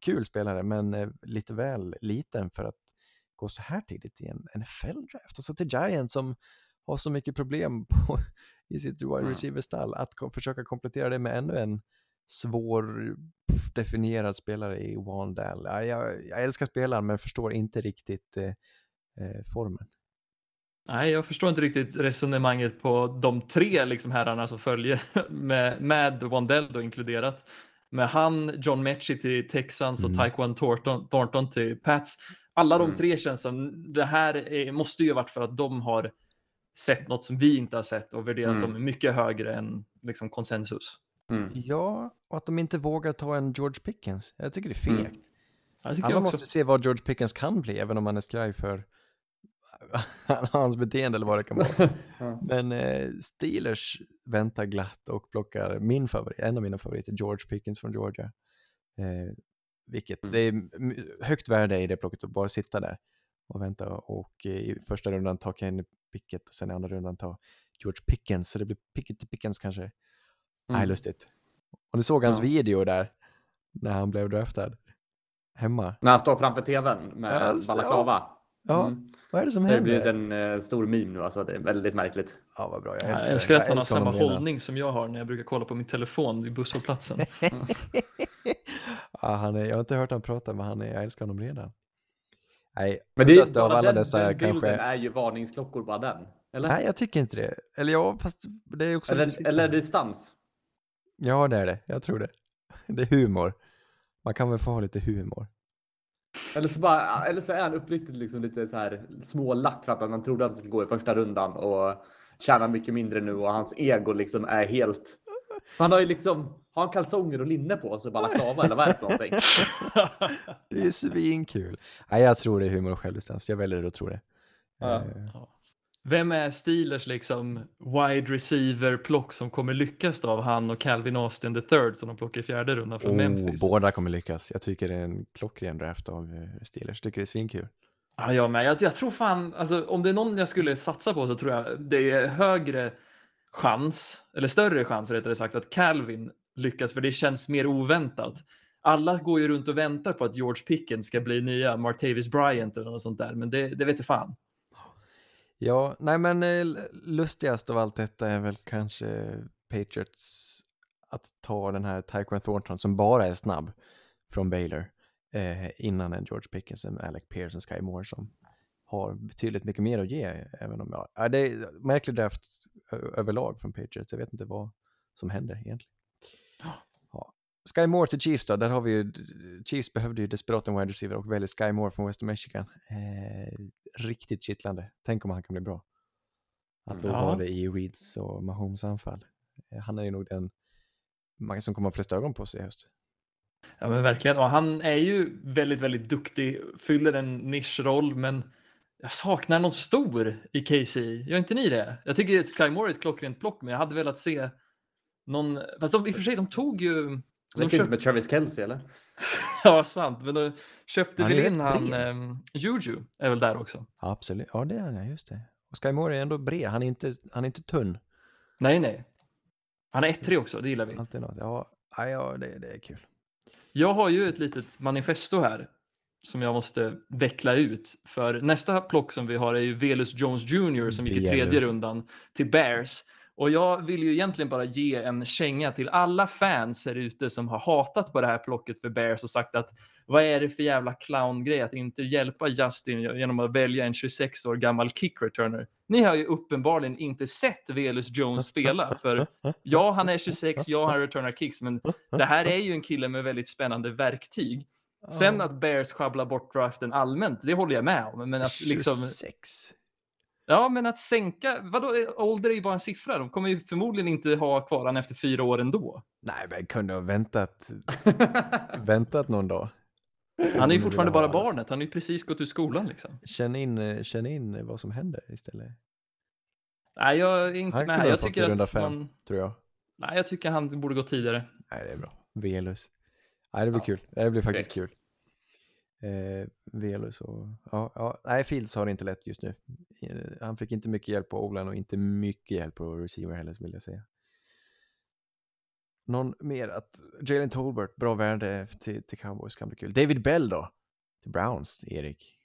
kul spelare, men eh, lite väl liten för att gå så här tidigt i en NFL-draft. Och så till Giants som har så mycket problem på, i sitt wide Mm. receiver-stall, att försöka komplettera det med ännu en svår definierad spelare i Wandell. Ja, jag, jag älskar spelaren men förstår inte riktigt eh, eh, formen. Nej, jag förstår inte riktigt resonemanget på de tre liksom herrarna som följer med, med Wandell då inkluderat. Med han, John Mechie till Texans och Mm. Taekwon Thornton, Thornton till Pats. Alla de Mm. tre känns som, det här är, måste ju varit för att de har sett något som vi inte har sett och värderat Mm. dem mycket högre än liksom konsensus. Mm. Ja, och att de inte vågar ta en George Pickens. Jag tycker det är fegt. Mm. Alla måste se vad George Pickens kan bli, även om man är skraj för hans beteende eller vad det kan vara. Ja. Men eh, Steelers väntar glatt och plockar min favorit, en av mina favoriter, George Pickens från Georgia. Eh, vilket, Mm. det är högt värde i det plocket att bara sitta där och vänta och eh, i första rundan ta Kenny Pickett och sen i andra rundan ta George Pickens, så det blir Pickett till Pickens kanske. Nej, Mm. lustigt. Och ni såg hans Ja. video där, när han blev draftad. Hemma. När han står framför tvn med det, balaklava. Ja, Mm. vad är det som Det har händer? blivit en eh, stor meme nu alltså. Det är väldigt märkligt. Ja, vad bra. Jag Jag älskar, det. älskar att han har samma hållning som jag har när jag brukar kolla på min telefon vid busshållplatsen. ja, han är, jag har inte hört honom prata, men han är, jag älskar honom redan. Nej, Men det är av alla den, dessa den bilden kanske... är ju varningsklockor bara den. Eller? Nej, jag tycker inte det. Eller ja, fast det är också eller, eller distans. Ja, det är det. Jag tror det. Det är humor. Man kan väl få ha lite humor. Eller så, bara, eller så är han uppriktigt liksom lite så här smålack för att han trodde att han skulle gå i första rundan och tjänar mycket mindre nu och hans ego liksom är helt. Han har ju liksom, har han kalsonger och linne på sig balaklava eller vad är det för någonting? Det är svinkul. Nej, jag tror det är humor och självdistans. Jag väljer att tro det. Ja. Eh, Vem är Steelers liksom wide receiver plock som kommer lyckas då av han och Calvin Austin the third som de plockar i fjärde rundan från oh, Memphis? båda kommer lyckas. Jag tycker det är en klockren draft av eh, Steelers. Tycker det är svinkul. Ja, jag med. Jag, jag tror fan, alltså, om det är någon jag skulle satsa på så tror jag det är högre chans, eller större chans rättare sagt, att Calvin lyckas för det känns mer oväntat. Alla går ju runt och väntar på att George Pickens ska bli nya Martavis Bryant eller något sånt där, men det, det vet du fan. Ja, nej men eh, lustigast av allt detta är väl kanske Patriots att ta den här Tyquan Thornton som bara är snabb från Baylor eh, innan en George Pickens, en Alec Pierce, en Sky Moore som har betydligt mycket mer att ge. Även om jag, ja, det är märklig draft överlag från Patriots. Jag vet inte vad som händer egentligen. Sky Moore till Chiefs då, där har vi ju, Chiefs behövde ju desperat en wide receiver och väljer Sky Moore från Western Michigan. Eh, riktigt kittlande. Tänk om han kan bli bra. Att då Ja. ha det i Reeds och Mahomes anfall. Eh, Han är ju nog den man som kommer ha flest ögon på sig i höst. Ja men verkligen, och han är ju väldigt, väldigt duktig, fyller en nischroll, men jag saknar någon stor i KC. Gör inte ni det? Jag tycker Sky Moore är ett klockrent plock, men jag hade velat se någon, fast de, i och för sig, de tog ju... Det De är inte med Travis Kelce eller? ja, sant, men de köpte är in han, um, Juju är väl där också. Absolut, ja det är han, just det. Och Sky Moore är ändå bred, han är inte, han är inte tunn. Nej, nej. Han är 1-3 också, det gillar vi. Alltid något. Ja, ja, det, det är kul. Jag har ju ett litet manifesto här som jag måste veckla ut. För nästa plock som vi har är ju Velus Jones Jr som gick i tredje rundan till Bears. Och jag vill ju egentligen bara ge en känga till alla fans här ute som har hatat på det här plocket för Bears och sagt att vad är det för jävla clowngrej att inte hjälpa Justin genom att välja en 26 år gammal kick returner. Ni har ju uppenbarligen inte sett Velus Jones spela för ja, han är 26, ja, han returnar kicks, men det här är ju en kille med väldigt spännande verktyg. Sen att Bears sjabblar bort draften allmänt, det håller jag med om. Men att, liksom, 26. Ja, men att sänka, vadå, ålder är ju bara en siffra. De kommer ju förmodligen inte ha kvar han efter fyra år ändå. Nej, men kunde ha väntat, väntat någon dag. Han är ju fortfarande bara barnet, han har ju precis gått ur skolan liksom. Känn in, eh, känn in vad som händer istället, Nej, jag är inte Han med. kunde ha Jag fått runda fem. man, tror jag. nej, jag tycker han borde gå tidigare. Nej, det är bra. Velus. Nej, det blir Ja. kul. Det blir faktiskt Tvek. kul. Eh, Velus och... Ja, ja, nej, Fields har det inte lätt just nu. Eh, Han fick inte mycket hjälp på Oland och inte mycket hjälp på receiver heller, vill jag säga. Någon mer att Jalen Tolbert, bra värde till, till Cowboys kan bli kul. David Bell då? Till Browns, Erik.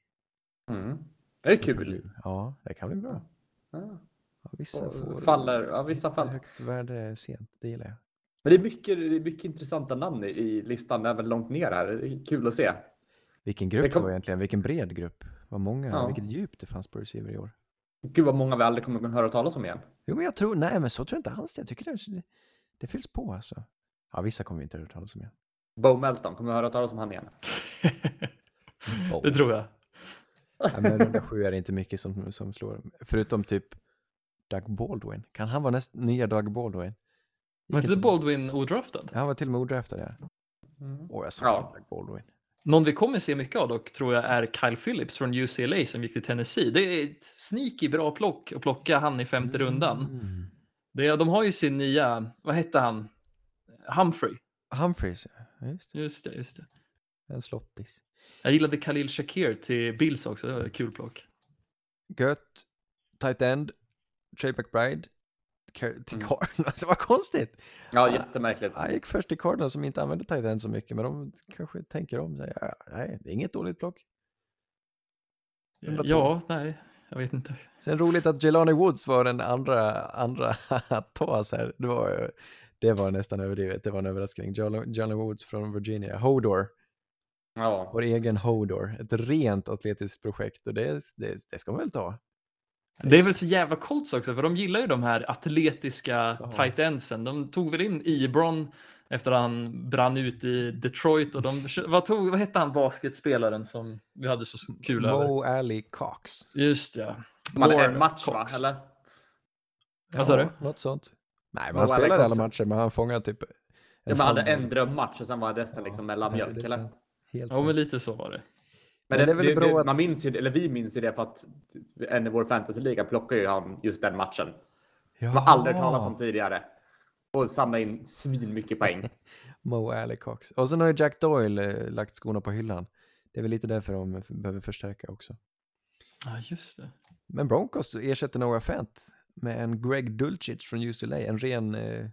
Mm. Det är kul. Ja, det kan bli bra. Ja. Ja, vissa får faller, ja, vissa lite fall. högt värde sent, det gillar jag. Men det är mycket, det är mycket intressanta namn i, i listan, även långt ner här. Det är kul att se. Vilken grupp Det kom- det var egentligen, vilken bred grupp. Vad många, Ja. vilket djup det fanns på receiver i år. Gud vad många vi aldrig kommer att höra talas om igen. Jo, men jag tror, nej men så tror jag inte alls det. Jag tycker det, det fylls på alltså. Ja, vissa kommer vi inte att höra talas om igen. Bo Melton, kommer vi höra talas om han igen? Oh. Det tror jag. Ja, men runda sju är det inte mycket som, som slår. Förutom typ Doug Baldwin. Kan han vara näst, nya Doug Baldwin? Var Gick inte Baldwin odraftad? Ja, han var till och med odraftad, ja. Mm. Åh, jag sa Ja. Doug Baldwin. Någon vi kommer se mycket av dock tror jag är Kyle Phillips från UCLA som gick till Tennessee. Det är ett sneaky bra plock att plocka han i femte rundan. Mm. Det, de har ju sin nya, vad hette han? Humphrey. Humphreys, ja. Just det. Just det, just det. En slottis. Jag gillade Khalil Shakir till Bills också, det var ett kul plock. Gött. Tight end. Trey McBride. Till Mm. Cardinals, vad konstigt. Ja, jättemärkligt. Han gick först till Cardinals som inte använder tight end så mycket, men de kanske tänker om. sig. Ja, nej, det är inget dåligt plock. 102. Ja, nej, jag vet inte. Sen roligt att Jelani Woods var den andra, andra att ta så här. Det var, det var nästan överdrivet. Det var en överraskning. Jelani Jelani Woods från Virginia. Hodor, Ja. vår egen Hodor. Ett rent atletiskt projekt och det, det, det ska man väl ta. Det är väl så jävla Colts också, för de gillar ju de här atletiska Ja. tight endsen. De tog väl in Ebron efter han brann ut i Detroit och de, vad, tog, vad hette han basketspelaren som vi hade så kul över? Mo Ali Cox. Just ja. Hade en match va? Cox. Eller? Vad sa du? Något sånt. Nej, men Mo han i alla matcher, men han fångar typ en Ja, man hade halv- en drömmatch och sen var resten liksom nej, mellanmjölk. det är eller? Helt Ja, men lite så var det. Men Men det, det är väl det, bra det, att- man minns ju, eller vi minns ju det för att en i vår fantasyliga plockar ju han just den matchen. Ja. Man har aldrig talas om tidigare. Och samla in svin mycket poäng. Mo Ali Cox. Och sen har ju Jack Doyle eh, lagt skorna på hyllan. Det är väl lite därför de behöver förstärka också. Ja, just det. Men Broncos ersätter Noah Fant med en Greg Dulcich från UCLA, en ren eh,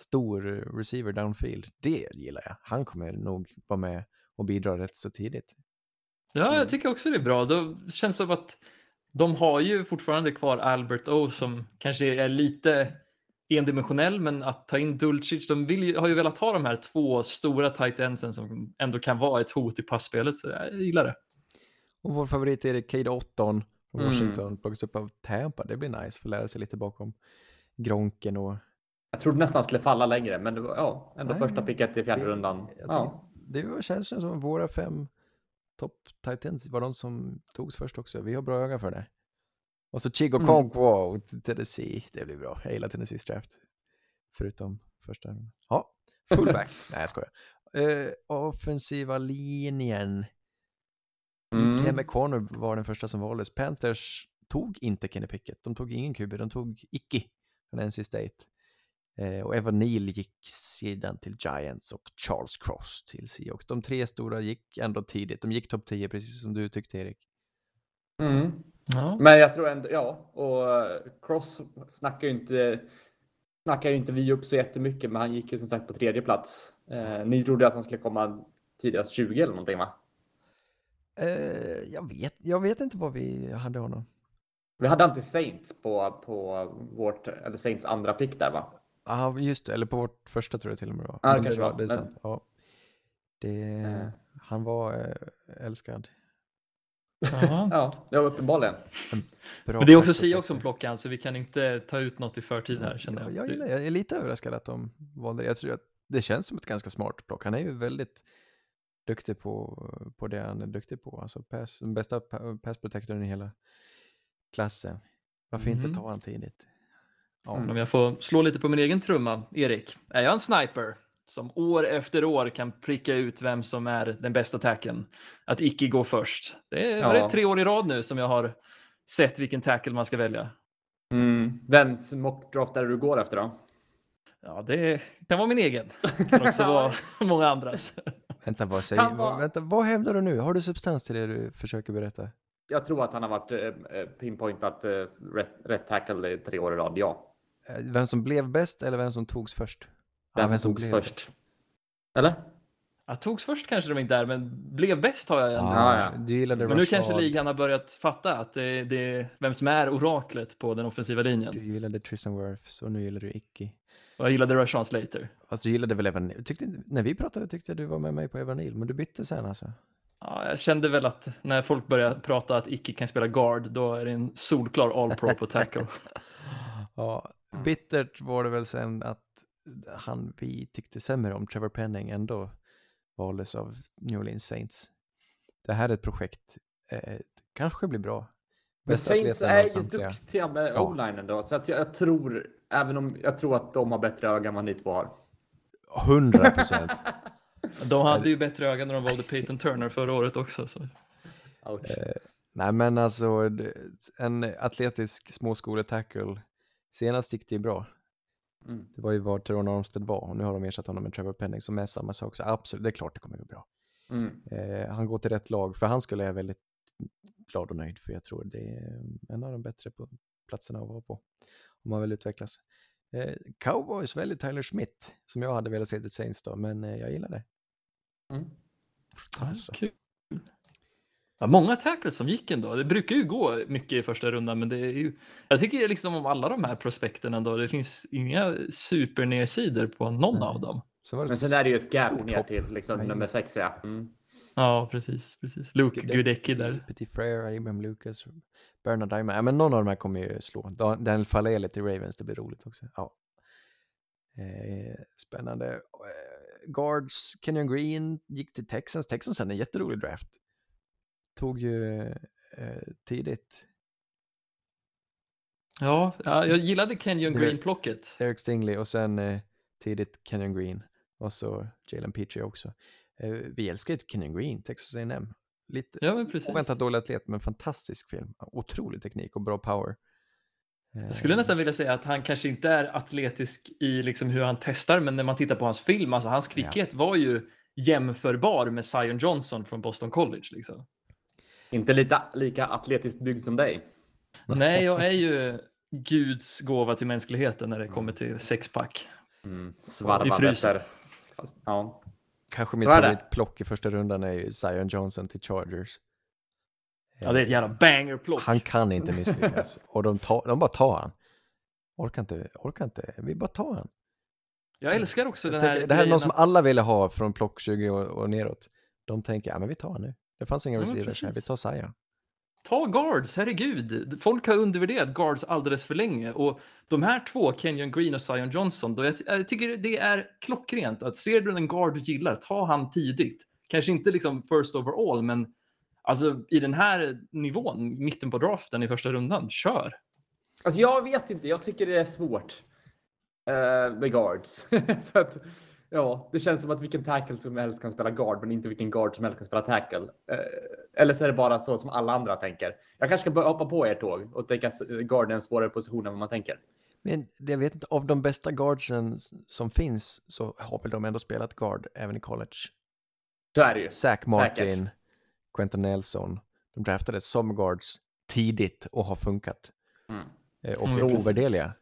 stor eh, receiver downfield. Det gillar jag. Han kommer nog vara med och bidra rätt så tidigt. Ja, Mm. jag tycker också det är bra. Det känns som att de har ju fortfarande kvar Albert O som kanske är lite endimensionell, men att ta in Dulcic, de vill ju, har ju velat ha de här två stora tight endsen som ändå kan vara ett hot i passspelet, så jag gillar det. Och vår favorit är Cade Otton från Mm. Washington, plockas upp av Tampa. Det blir nice, få lära sig lite bakom Gronken och... Jag trodde nästan han skulle falla längre, men det var ja, ändå Nej, första picket i fjärde det- rundan. Ja. Det känns som våra fem topp tight ends var de som togs först också. Vi har bra öga för det. Och så Chigo Mm. Conquo, Tennessee. Det blir bra. Jag gillar Tennessees draft. Förutom första. Ja, fullback. Nej, jag skojar. Uh, offensiva linjen. Mm. Cam McConnor var den första som valdes. Panthers tog inte Kenny Pickett. De tog ingen QB, de tog Icky från NC State. Eh, och Evan Neal gick sedan till Giants och Charles Cross till Seahawks. De tre stora gick ändå tidigt. De gick topp 10, precis som du tyckte Erik. Mm. Ja. Men jag tror ändå, ja, och eh, Cross snackar ju inte snackar ju inte vi upp så jättemycket, men han gick ju som sagt på tredje plats. Eh, ni trodde att han skulle komma tidigast 20 eller någonting va? Eh, jag, vet, jag vet inte vad vi hade honom. Vi hade inte Saints på, på vårt, eller Saints andra pick där va? Ja, just det. Eller på vårt första tror jag till och med det var. Ja, det kanske var. var, Det är sant. Ja. Det, Eh. Han var eh, älskad. Ja, var uppenbarligen. Men det är också Sia som plockar han, så vi kan inte ta ut något i förtid här känner Ja, jag. jag, gillar, jag är lite överraskad att de valde det. Jag tror att det känns som ett ganska smart plock. Han är ju väldigt duktig på, på det han är duktig på. Alltså pass, den bästa pa- pass protectorn i hela klassen. Varför Mhm. inte ta han tidigt? Ja, Om jag får slå lite på min egen trumma, Erik. Är jag en sniper som år efter år kan pricka ut vem som är den bästa tacken? Att icke gå först. Det är, Ja. det tre år i rad nu som jag har sett vilken tackle man ska välja. Mm. Vems mockdraft är det du går efter då? Ja, det kan vara min egen. Det kan också vara många andras. Vänta, vad, säger, var- vänta, vad hävdar du nu? Har du substans till det du försöker berätta? Jag tror att han har varit eh, pinpointat eh, rätt, rätt tackle i tre år i rad, ja. Eh, Vem som blev bäst eller vem som togs först? Den Ja, som vem togs blev först. bäst. Eller? Jag togs först kanske de inte är, men blev bäst har jag ändå. Ja, ja. Du gillade Men nu kanske ligan har börjat fatta att det, det är vem som är oraklet på den offensiva Du linjen. gillade Tristan Wirfs och nu gillar du Icky. Och jag gillade Rashawn Slater. Fast du gillade väl Evan? Tyckte, när vi pratade tyckte jag du var med mig på Evan Neal, men du bytte sen alltså? Ja, jag kände väl att när folk börjar prata att icke kan spela guard, då är det en solklar all pro på tackle. Ja, Mm. bittert var det väl sen att han vi tyckte sämre om, Trevor Penning, ändå valdes av New Orleans Saints. Det här är ett projekt, eh, kanske blir bra. Men Saints är ju samtliga. duktiga med Ja. o-line ändå, så att jag, jag tror, även om jag tror att de har bättre öga än vad ni två har. 100 procent. De hade ju bättre ögon när de valde Peyton Turner förra året också. Så. Ouch. Eh, Nej men alltså, en atletisk småskoletackle, senast gick det ju bra. Mm. Det var ju vad Teron Armstead var och nu har de ersatt honom med Trevor Penning som är samma sak. Så absolut, det är klart det kommer gå bra. Mm. Eh, han går till rätt lag, för han skulle jag väldigt glad och nöjd för jag tror det är en av de bättre på platserna att vara på. Om man vill utvecklas. Eh, Cowboys väljer Tyler Smith, som jag hade velat se till Saints då, men eh, jag gillar det. Mm. Alltså. Kul. Ja, många tackles som gick ändå. Det brukar ju gå mycket i första rundan, men det är ju... Jag tycker liksom om alla de här prospekten ändå, det finns inga supernersidor på någon Nej. av dem. Så var det Men sen är det ju ett gap ner hopp. till liksom, Nej. nummer sex, ja. Mm. Ja, precis. precis. Luke Gudecki där. Petit Frere, Abraham Lucas, Bernard Diamond. Ja, men någon av de här kommer ju slå. Dan- Daniel Falele till Ravens, det blir roligt också. Ja. Eh, spännande. Eh, Guards, Kenyon Green gick till Texans. Texans hade en jätterolig draft. Tog ju eh, tidigt Ja, ja, jag gillade Kenyon Green-plocket. Eric Stingley och sen eh, tidigt Kenyon Green. Och så Jalen Petrie också. Eh, vi älskar ju Kenyon Green, Texas A&M. Lite Ja, oväntat dålig atlet, men fantastisk film. Otrolig teknik och bra power. Jag skulle nästan vilja säga att han kanske inte är atletisk i liksom hur han testar, men när man tittar på hans film, alltså hans kvickhet var ju jämförbar med Zion Johnson från Boston College. Liksom. Inte lite, lika atletiskt byggd som dig. Nej, jag är ju Guds gåva till mänskligheten när det kommer till sexpack. Mm. Efter. Fast, ja. Kanske mitt favoritplock i första rundan är ju Zion Johnson till Chargers. Ja, det är ett jävla banger-plock. Han kan inte misslyckas. och de, tar, de bara tar han. Orkar inte, orkar inte. Vi bara tar han. Jag älskar också Jag den tänker, här det här är någon grejen som att- alla ville ha från plock 20 och, och neråt. De tänker, ja men vi tar han nu. Det fanns inga Ja, receivers här, vi tar Zion. Ta guards, herregud. Folk har undervärderat guards alldeles för länge. Och de här två, Kenyon Green och Zion Johnson, då jag, jag tycker det är klockrent att ser du en guard du gillar, ta han tidigt. Kanske inte liksom first overall, men alltså i den här nivån, mitten på draften i första rundan, kör. Alltså jag vet inte, jag tycker det är svårt. Uh, med guards. För att, ja, det känns som att vilken tackle som helst kan spela guard, men inte vilken guard som helst kan spela tackle. Eh, eller så är det bara så som alla andra tänker. Jag kanske ska börja hoppa på ert tåg och tänka guard är en svårare position än vad man tänker. Men jag vet inte, av de bästa guardsen som finns så har väl de ändå spelat guard även i college. Så är det ju. Zach Martin, Säkert. Quentin Nelson, de draftades som guards tidigt och har funkat. Mm. Eh, Och Mm, är precis. ovärderliga.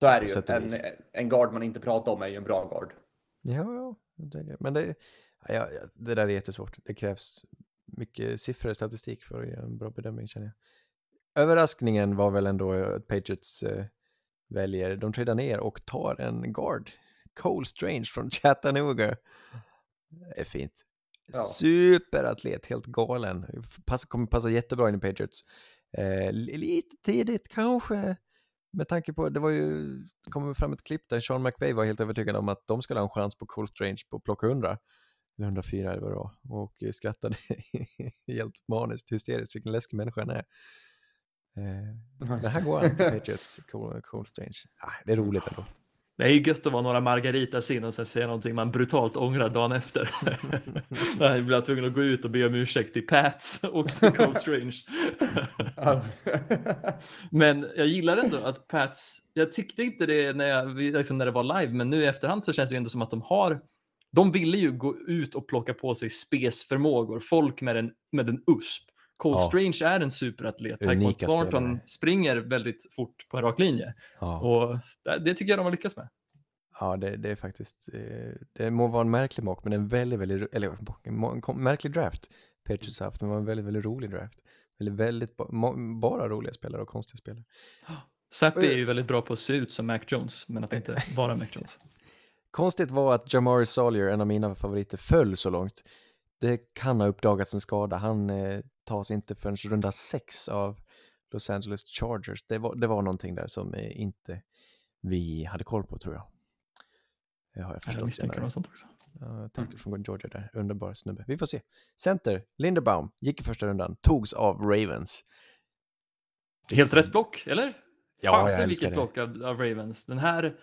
Så är det ju. En, en guard man inte pratar om är ju en bra guard. Ja, ja, men det, ja, det där är jättesvårt. Det krävs mycket siffror och statistik för att göra en bra bedömning känner jag. Överraskningen var väl ändå att Patriots eh, väljer, de tradar ner och tar en guard. Cole Strange från Chattanooga. Det är fint. Ja. Superatlet, helt galen. Pass, kommer passa jättebra in i Patriots. Eh, li- lite tidigt kanske, med tanke på, det var ju, det kom fram ett klipp där Sean McVay var helt övertygad om att de skulle ha en chans på Cole Strange på plock 100. eller 104 eller vad det var, och eh, skrattade helt maniskt, hysteriskt, vilken läskig människa han är. Eh, men här går till Patriots, Cole, Cole Strange. Ah, det är roligt ändå. Det är ju gött att vara några margaritas in och sen säga någonting man brutalt ångrar dagen efter. Han blir tvungen att gå ut och be om ursäkt till Pats och till Cole Strange. men jag gillar ändå att Pats, jag tyckte inte det när, jag, liksom när det var live, men nu i efterhand så känns det ju ändå som att de har, de ville ju gå ut och plocka på sig spesförmågor, folk med en, med en USP. Cole Ja. Strange är en superatlet, Unika Thornton springer väldigt fort på en rak linje. Ja. Och det, det tycker jag de har lyckats med. Ja, det, det är faktiskt, eh, det må vara en märklig mock, men en väldigt, väldigt, eller en märklig draft Patriots haft, men det var en väldigt, väldigt rolig draft. Väldigt, väldigt, bara roliga spelare och konstiga spelare. Zappi Oj. är ju väldigt bra på att se ut som Mac Jones, men att inte vara Mac Jones. Konstigt var att Jamari Sawyer, en av mina favoriter, föll så långt. Det kan ha uppdagats en skada. Han eh, tas inte förrän runda sex av Los Angeles Chargers. Det var, det var någonting där som eh, inte vi hade koll på tror jag. Det har jag Jag förstått misstänker senare. något sånt också. Ja, tack från Georgia där. Underbar snubbe. Vi får se. Center, Linderbaum, gick i första rundan, togs av Ravens. Helt rätt block, eller? Ja, jag Fasen vilket det. block av, av Ravens. Den här,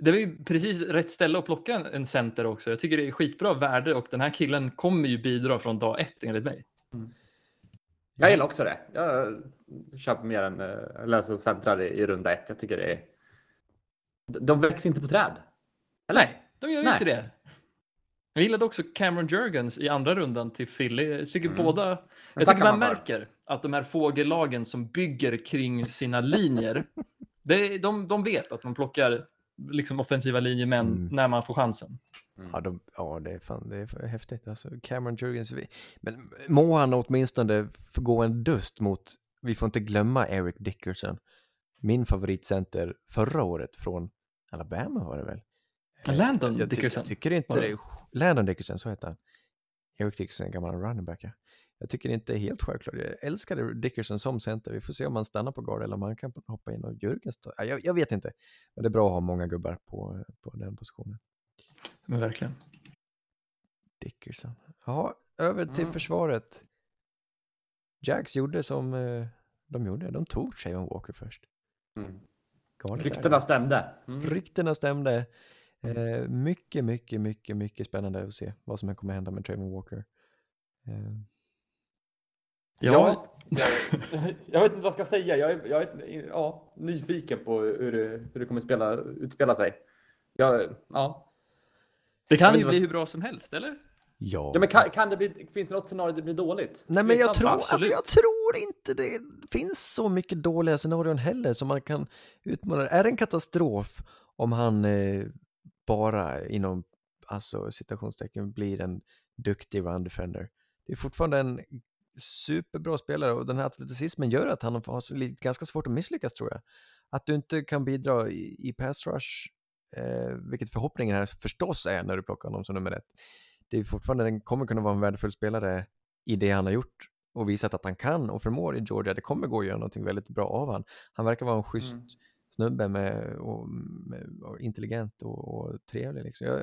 det var ju precis rätt ställe att plocka en- en center också. Jag tycker det är skitbra värde och den här killen kommer ju bidra från dag ett enligt mig. Jag gillar också det. Jag köper mer än, eh, eller alltså centrar i, i runda ett. Jag tycker det är... De växer inte på träd. Nej, de gör ju inte det. Jag gillade också Cameron Jurgens i andra rundan till Philly. Jag tycker Mm. båda... Jag tycker man man för. märker att de här fågellagen som bygger kring sina linjer, det, de, de vet att man plockar liksom offensiva linjemän Mm. när man får chansen. Ja, de, ja det, är fan, det är häftigt. Alltså, Cameron Jurgens, men må han åtminstone gå en dust mot, vi får inte glömma Eric Dickerson, min favoritcenter förra året från Alabama var det väl? Landon jag, Dickerson. Jag tycker inte det Landon Dickerson, så heter han. Eric Dickerson, gammal running back. ja. Jag tycker inte det är helt självklart. Jag älskade Dickerson som center. Vi får se om han stannar på guard eller om han kan hoppa in och Jürgens tar- ja, jag, jag vet inte. Men det är bra att ha många gubbar på, på den positionen. Men verkligen. Dickerson. Ja, över till Mm. försvaret. Jacks gjorde som eh, de gjorde. De tog Shavon Walker först. Mm. Ryktena stämde. Mm. Ryktena stämde. Eh, mycket, mycket, mycket, mycket spännande att se vad som kommer hända med Trayvon Walker. Eh, Ja, jag, jag vet inte vad jag ska säga. Jag är, jag är ja, nyfiken på hur det, hur det kommer spela, utspela sig. Jag, ja. det kan ju bli vad- hur bra som helst, eller? ja. ja men kan, kan det bli, finns det något scenario det blir dåligt? Nej men jag tror, alltså, jag tror inte det finns så mycket dåliga scenarion heller som man kan utmana. Är det en katastrof om han eh, bara inom alltså, citationstecken blir en duktig run defender? Det är fortfarande en superbra spelare och den här atleticismen gör att han har ganska svårt att misslyckas tror jag. Att du inte kan bidra i, i pass rush, eh, vilket förhoppningen här förstås är när du plockar honom som nummer ett. Det är fortfarande, den kommer kunna vara en värdefull spelare i det han har gjort och visat att han kan och förmår i Georgia. Det kommer gå att göra någonting väldigt bra av han. Han verkar vara en schysst Mm snubbe med, och, med, och intelligent och, och trevlig. Liksom. Jag,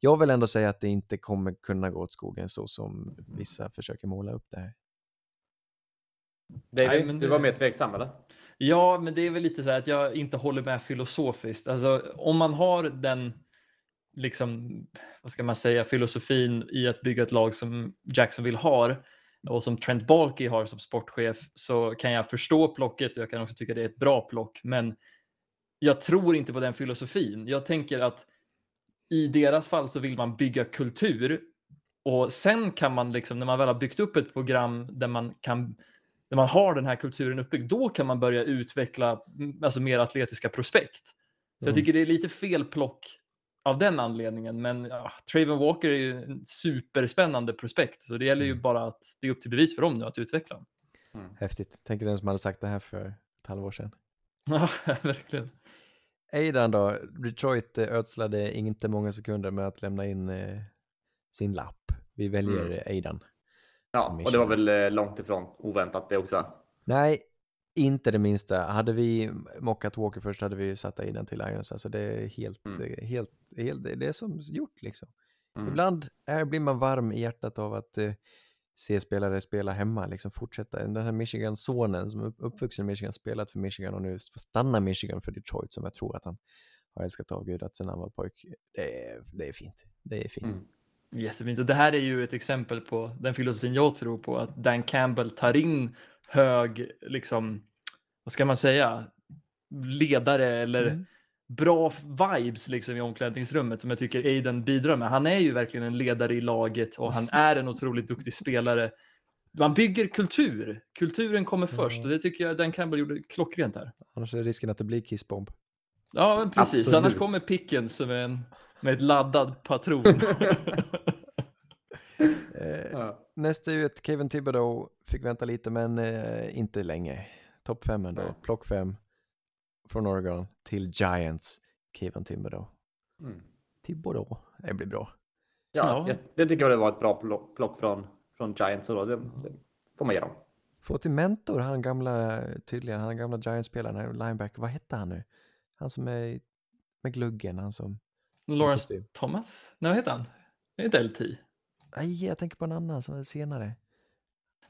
jag vill ändå säga att det inte kommer kunna gå åt skogen så som vissa försöker måla upp det här. David, Nej, men du det- var mer tveksam eller? Ja, men det är väl lite så här att jag inte håller med filosofiskt. Alltså, om man har den, liksom, vad ska man säga, filosofin i att bygga ett lag som Jacksonville har och som Trent Baalke har som sportchef så kan jag förstå plocket och jag kan också tycka det är ett bra plock. Men jag tror inte på den filosofin. Jag tänker att i deras fall så vill man bygga kultur och sen kan man liksom när man väl har byggt upp ett program där man kan när man har den här kulturen uppbyggd, då kan man börja utveckla alltså, mer atletiska prospekt. Så jag Mm. tycker det är lite fel plock av den anledningen. Men ja, Traven Walker är ju en superspännande prospekt, så det gäller ju Mm. bara att det är upp till bevis för dem nu att utveckla dem. Häftigt. Tänk den som hade sagt det här för ett halvår sedan. Ja, verkligen. Aidan då, Detroit eh, ödslade inte många sekunder med att lämna in eh, sin lapp. Vi väljer Mm. Aidan. Ja, och det var väl eh, långt ifrån oväntat det också. Nej, inte det minsta. Hade vi mockat Walker först hade vi satt Aidan till Lions. Alltså det är helt, Mm. eh, helt, helt det är som gjort liksom. Mm. Ibland är, blir man varm i hjärtat av att eh, se spelare spela hemma, liksom fortsätta. Den här Michigan-sonen som är upp- uppvuxen i Michigan, spelat för Michigan och nu får stanna Michigan för Detroit som jag tror att han har älskat avgudat sedan han var pojk. Det är, det är fint. Det är fint. Mm. Jättefint. Och det här är ju ett exempel på den filosofin jag tror på, att Dan Campbell tar in hög, liksom, vad ska man säga, ledare eller Mm. bra vibes liksom i omklädningsrummet som jag tycker Aiden bidrar med. Han är ju verkligen en ledare i laget och han är en otroligt duktig spelare. Man bygger kultur. Kulturen kommer först och det tycker jag Dan Campbell gjorde klockrent här. Annars är risken att det blir kissbomb. Ja, precis. Absolut. Annars kommer Pickens med, en, med ett laddad patron. Eh, Ja. nästa ut, Kevin Thibodeau, fick vänta lite men eh, inte länge. Topp fem ändå, Nej. plock fem från Oregon till Giants, Kevin Thibodeau. Mm. Thibodeau, det blir bra. Ja, Ja. jag- det tycker jag det var ett bra plock, från, från Giants. Då. Det, det får man ge dem. Få till mentor, han gamla, tydligen, han gamla Giants-spelaren, här, linebacker, vad hette han nu? Han som är med gluggen, han som... Lawrence. Thomas? Nej, vad heter han? Det är inte LT. Nej, jag tänker på en annan som är senare.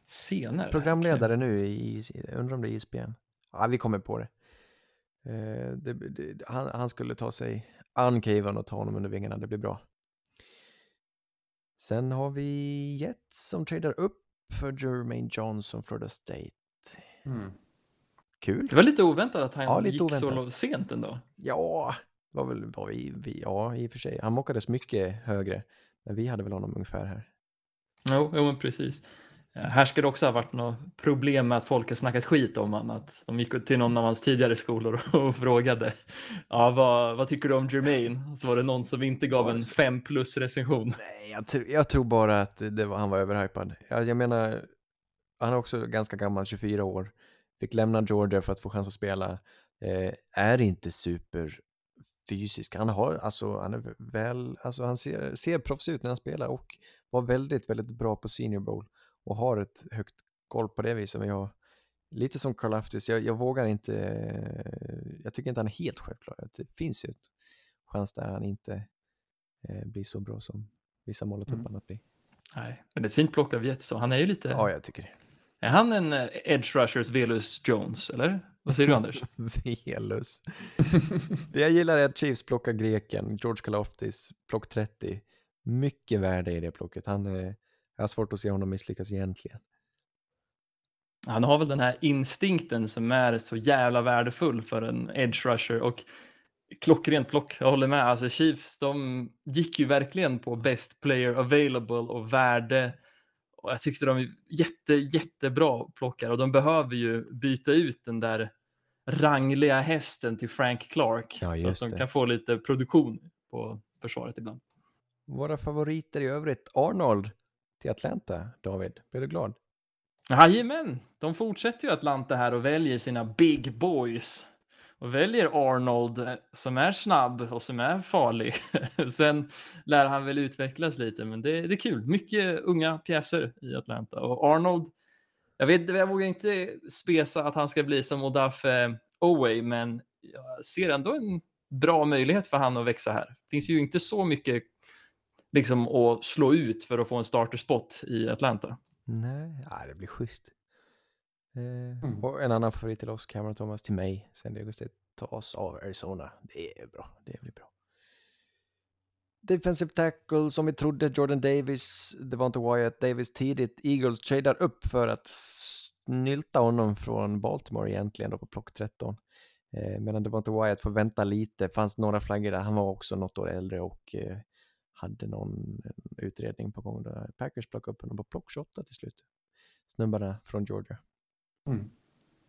Senare. Programledare nu i, undrar om det är ISBN. Ja, vi kommer på det. Eh, det, det han, han skulle ta sig an Kevin och ta honom under vingarna, det blir bra. Sen har vi Jets som tradar upp för Jermaine Johnson, Florida State. Mm. Kul. Det var lite oväntat att han Ja, gick så oväntat. lo- sent ändå. Ja, var väl, var vi, vi, ja, i och för sig. Han mockades mycket högre, men vi hade väl honom ungefär här. Jo, jo men precis. Eh, Här ska det också ha varit något problem med att folk har snackat skit om honom. Att de gick till någon av hans tidigare skolor och frågade ja, vad, vad tycker du om Jermaine? Så var det någon som inte gav en så- 5 plus recension. Nej, jag, tr- jag tror bara att var, han var överhypad. Jag, jag menar, han är också ganska gammal, 24 år. Fick lämna Georgia för att få chans att spela. Eh, är inte super fysisk. Han har, alltså, han är väl, alltså han ser, ser proffsig ut när han spelar och var väldigt, väldigt bra på Senior Bowl och har ett högt golv på det viset. Men jag, lite som Karl Aftis, jag, jag vågar inte, jag tycker inte han är helt självklar. Det finns ju ett chans där han inte eh, blir så bra som vissa målat upp Mm. att bli. Nej, men det är ett fint plock av Jets han är ju lite, Ja, jag tycker det. är han en eh, edge rushers Velus Jones eller? Vad säger du Anders? Velus. det jag gillar är att Chiefs plockar greken, George Kalaftis, plock 30. Mycket värde i det plocket. Han, eh, jag har svårt att se honom misslyckas egentligen. Han har väl den här instinkten som är så jävla värdefull för en edge rusher och klockrent plock. Jag håller med. Alltså Chiefs, de gick ju verkligen på best player available och värde. Och jag tyckte de är jätte, jättebra plockare och de behöver ju byta ut den där rangliga hästen till Frank Clark Ja, så att de det. kan få lite produktion på försvaret ibland. Våra favoriter i övrigt, Arnold till Atlanta, David. Blir du glad? Jajamän, de fortsätter ju Atlanta här och väljer sina big boys. Och väljer Arnold eh, som är snabb och som är farlig. Sen lär han väl utvecklas lite, men det, det är kul. Mycket unga pjäser i Atlanta. Och Arnold, jag, vet, jag vågar inte spesa att han ska bli som Odafe Oway, men jag ser ändå en bra möjlighet för han att växa här. Det finns ju inte så mycket liksom att slå ut för att få en starterspot i Atlanta. Nej, ja, det blir schysst. Eh, Mm. Och en annan favorit till oss, Cameron Thomas, till mig. San Diego State tas av Arizona. Det är bra, det blir bra. Defensive tackle som vi trodde, Jordan Davis, det var inte Wyatt Davis tidigt. Eagles tradar upp för att snylta honom från Baltimore egentligen då på plock 13. Eh, medan det var inte Wyatt får vänta lite, fanns några flaggor där. Han var också något år äldre och eh, hade någon utredning på gång där Packers plockade upp honom på plock 28 till slut. Snubbarna från Georgia. Mm.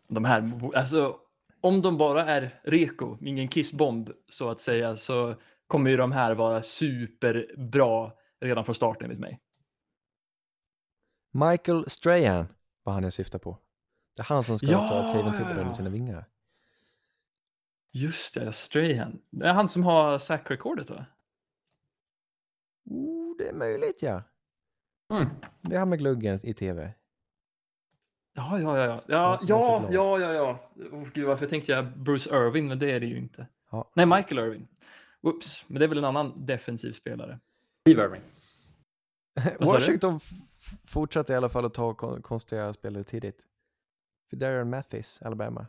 de här, alltså om de bara är reko, ingen kissbomb så att säga, så kommer ju de här vara superbra redan från start enligt mig. Michael Strahan var han jag syftar på. Det är han som ska Ja, ta Kevin Thibodeau under sina vingar. Just det, Strahan. Det är han som har sack-recordet va? Oh, det är möjligt ja. Mm. Det är han med gluggen i tv. Ja, ja, ja. Ja, ja, ja, ja, ja. ja. Oh, gud, varför tänkte jag Bruce Irvin, men det är det ju inte. Ja. Nej, Michael Irvin. Oops, men det är väl en annan defensiv spelare. Steve Irving. Washington fortsatte i alla fall att ta kon- konstiga spelare tidigt. För Darren Mathis, Alabama.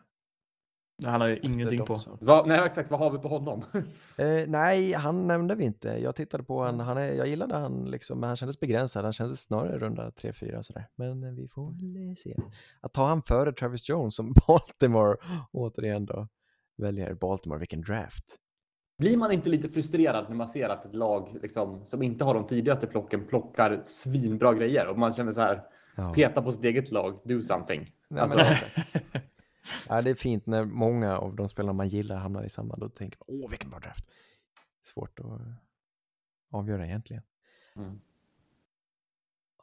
Han har ju Efter ingenting på. Va, nej, exakt. Vad har vi på honom? Eh, nej, han nämnde vi inte. Jag tittade på han, han är, jag gillade han liksom, men han kändes begränsad. Han kändes snarare runda 3-4 sådär. Men eh, vi får väl se. Att ta han före Travis Jones som Baltimore återigen då väljer Baltimore, vilken draft. Blir man inte lite frustrerad när man ser att ett lag liksom, som inte har de tidigaste plocken plockar svinbra grejer och man känner så här, Ja. peta på sitt eget lag, do something. Nej, Alltså, alltså, ja, det är fint när många av de spelarna man gillar hamnar i samma. Då tänker man, åh vilken bra draft. Svårt att avgöra egentligen. Mm.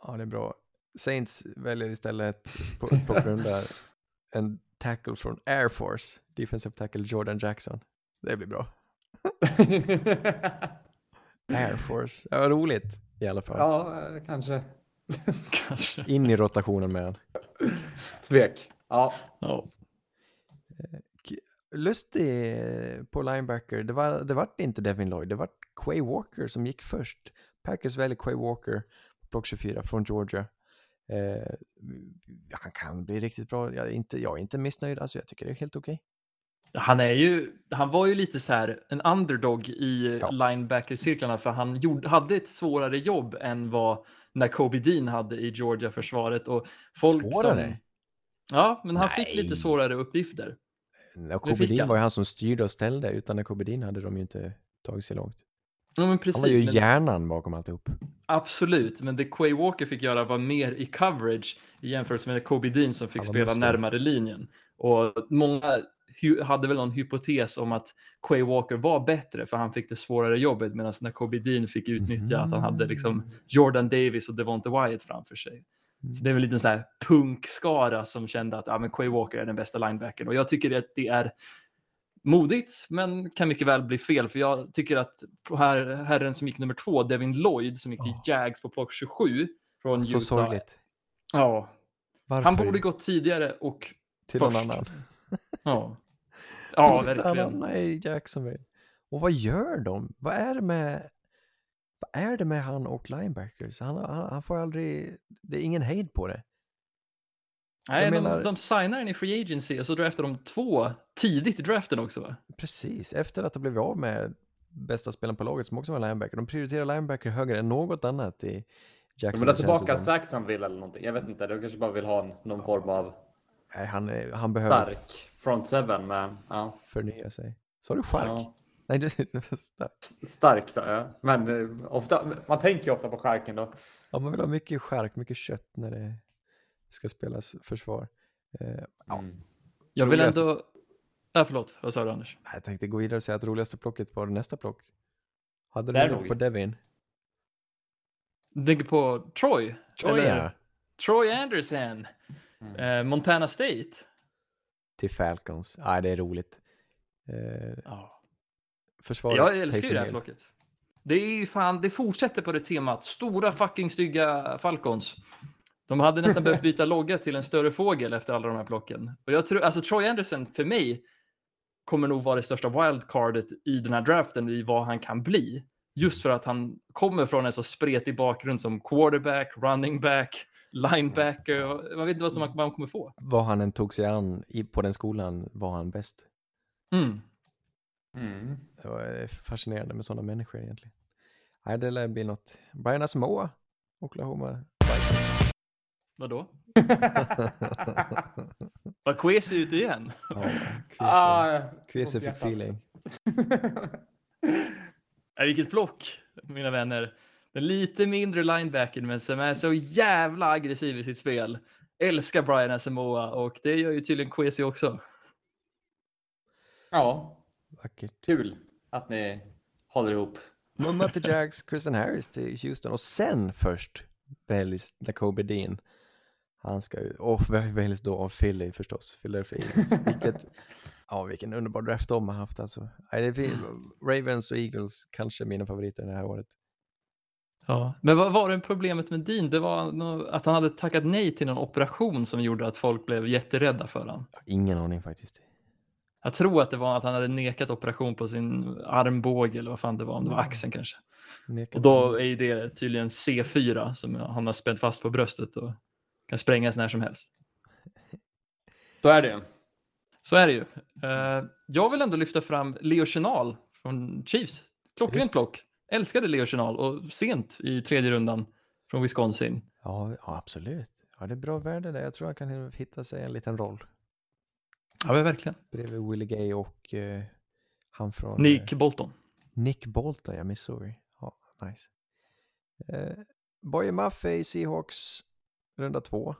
Ja, det är bra. Saints väljer istället på, på runda en tackle från Air Force, defensive tackle Jordan Jackson. Det blir bra. Air Force, ja, roligt i alla fall. ja, eh, kanske. Kanske. In i rotationen med han. Tvek. Ja, Ja. Lustig på linebacker, det var, det var inte Devin Lloyd, det var Quay Walker som gick först. Packers väljer Quay Walker på plock 24 från Georgia. Eh, han kan bli riktigt bra, jag är inte, jag är inte missnöjd, alltså jag tycker det är helt okej. Han, är ju, han var ju lite så här en underdog i Ja. linebacker-cirklarna för han gjorde, hade ett svårare jobb än vad när Kobe Dean hade i Georgia-försvaret. Och folk Svårare? Som, ja, men han fick Nej. lite svårare uppgifter. Fick Kobe Dean var ju han som styrde och ställde, utan Kobe Dean hade de ju inte tagit sig långt. Ja, men Han precis. var ju men, hjärnan bakom alltihop. absolut, men det Quay Walker fick göra var mer i coverage i jämförelse med Kobe Dean som fick spela närmare linjen. Och många hade väl någon hypotes om att Quay Walker var bättre för han fick det svårare jobbet medan när Kobe Dean fick utnyttja att han hade liksom Jordan Davis och Devonte Wyatt framför sig. Så det är väl lite så här punkskara som kände att ja, men Quay Walker är den bästa linebacken och jag tycker att det är modigt men kan mycket väl bli fel för jag tycker att här, herren som gick nummer två, Devin Lloyd som gick till Åh. Jags på plock 27 från Så Utah. sorgligt. Ja, Varför? han borde gått tidigare och till någon först. annan. ja. Ja, verkligen. hamnar i Jacksonville. Och vad gör de? Vad är det med, vad är det med han och linebackers? Han, han, han får aldrig, det är ingen hejd på det. Nej, jag de, menar- de signar den i free agency och så draftar de två tidigt i draften också. Va? Precis, efter att ha blivit av med bästa spelaren på laget som också var linebacker. De prioriterar linebacker högre än något annat i de Jackson. vill ha tillbaka. Saxonville eller någonting. Jag vet inte, de kanske bara vill ha en, någon form av Nej, han, han behöver stark front seven med, ja. förnya sig. Sa du chark? ja. Nej, det är stark. Stark sa jag. Men eh, ofta, man tänker ju ofta på skärken då. Ja, man vill ha mycket chark, mycket kött när det ska spelas försvar. Eh, ja, Mm. Jag vill Roligaste- ändå... Ja, förlåt, vad sa du Anders? Jag tänkte gå vidare och säga att roligaste plocket var nästa plock. Hade du något på Devin? Du tänker på Troy? Troy, Eller- ja. Troy Anderson, Mm. eh, Montana State. Till Falcons. Ja, det är roligt. Eh, Ja. försvaret Jag älskar ju det här Hill. blocket. Det är fan, det fortsätter på det temat. Stora fucking stygga Falcons. De hade nästan behövt byta logga till en större fågel efter alla de här plocken. Och jag tror, alltså Troy Anderson för mig kommer nog vara det största wildcardet i den här draften i vad han kan bli. Just för att han kommer från en så spretig bakgrund som quarterback, running back, linebacker. Man vet inte vad som man, vad man kommer få. Vad han än tog sig an i, på den skolan var han bäst. Mm. Mm. Det var eh, fascinerande med sådana människor egentligen. Nej, det lär bli något. Brian Asamoah, Oklahoma. Vadå? Var Kwesi ute igen? Ja, Ah, fick feeling. Ja, vilket block, mina vänner. Lite mindre linebacken, men som är så jävla aggressiv i sitt spel. Älskar Brian Asamoah och det gör ju tydligen Kwesi också. ja, Vackert. kul att ni håller ihop. De mötte Jags, Kristen Harris till Houston och sen först väljs Jacoby Dean. Han ska ju, och väljs då av Philly förstås, Philadelphia Eagles. Vilket, ja vilken underbar draft de har haft alltså. Fin- Ravens och Eagles kanske mina favoriter det här året. Ja. Men vad var det problemet med Dean? Det var att han hade tackat nej till någon operation som gjorde att folk blev jätterädda för honom. Ingen aning faktiskt. Jag tror att det var att han hade nekat operation på sin armbåge eller vad fan det var, om det var axeln kanske. Nekar Och då är ju det tydligen C4 som han har spänt fast på bröstet och kan sprängas när som helst. Så är det. Så är det ju. Eh, jag vill ändå lyfta fram Leo Chenal från Chiefs. Klockrent plock. Älskade Leo Chenal och sent i tredje rundan från Wisconsin. Ja, ja, absolut. Ja, det är bra värde där. Jag tror han kan hitta sig en liten roll. Ja, verkligen. Bredvid Willie Gay och eh, han från... Nick eh, Bolton. Nick Bolton, ja, Missouri. Ja, nice. Eh, Boye Maffei, Seahawks, runda två.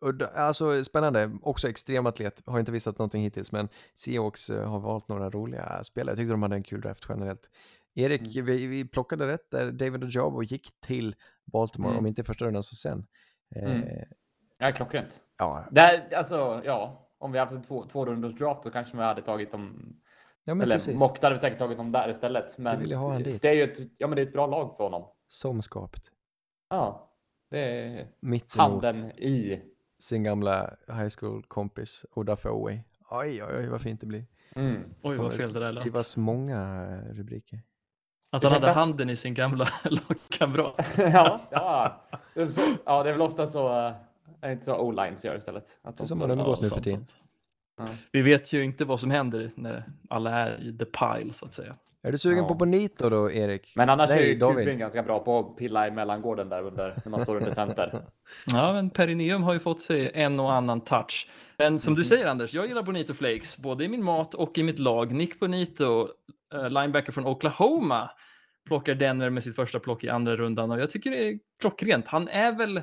Udda, alltså spännande, också extrem atlet, har inte visat någonting hittills, men Seahawks eh, har valt några roliga spelare. Jag tyckte de hade en kul draft generellt. Erik, vi, vi plockade rätt där, David Ojabo gick till Baltimore, Mm. om inte första rundan så sen. Eh, Mm. Ja, klockrent. Ja, Det här, alltså, ja, om vi haft en två, två rundors draft så kanske vi hade tagit dem. ja men eller precis. Hade vi säkert tagit dem där istället. Men dit. det är ju ett, ja, men det är ett bra lag för honom. Som skapt. Ja, det är Mitt emot handen i. sin gamla high school-kompis Odafe. Oj, oj, oj, vad fint det blir. Mm. Oj, vad fel det där lät. skrivas många eh, rubriker. Att han hade Ursäkta? handen i sin gamla lagkamrat. ja, ja. Så, ja, det är väl ofta så. eh, Är det inte så O-lines gör istället? Att Det är som man umgås nu för tiden. Ja. Vi vet ju inte vad som händer när alla är i the pile så att säga. Är du sugen Ja. på Bonito då, Erik? Men annars Nej, är ju David. Kubin ganska bra på att pilla i mellangården där under när man står under center. Ja, men Perineum har ju fått sig en och annan touch. Men som du säger Anders, jag gillar Bonito Flakes, både i min mat och i mitt lag. Nick Bonito, eh, linebacker från Oklahoma, plockar Denver med sitt första plock i andra rundan och jag tycker det är klockrent. Han är väl,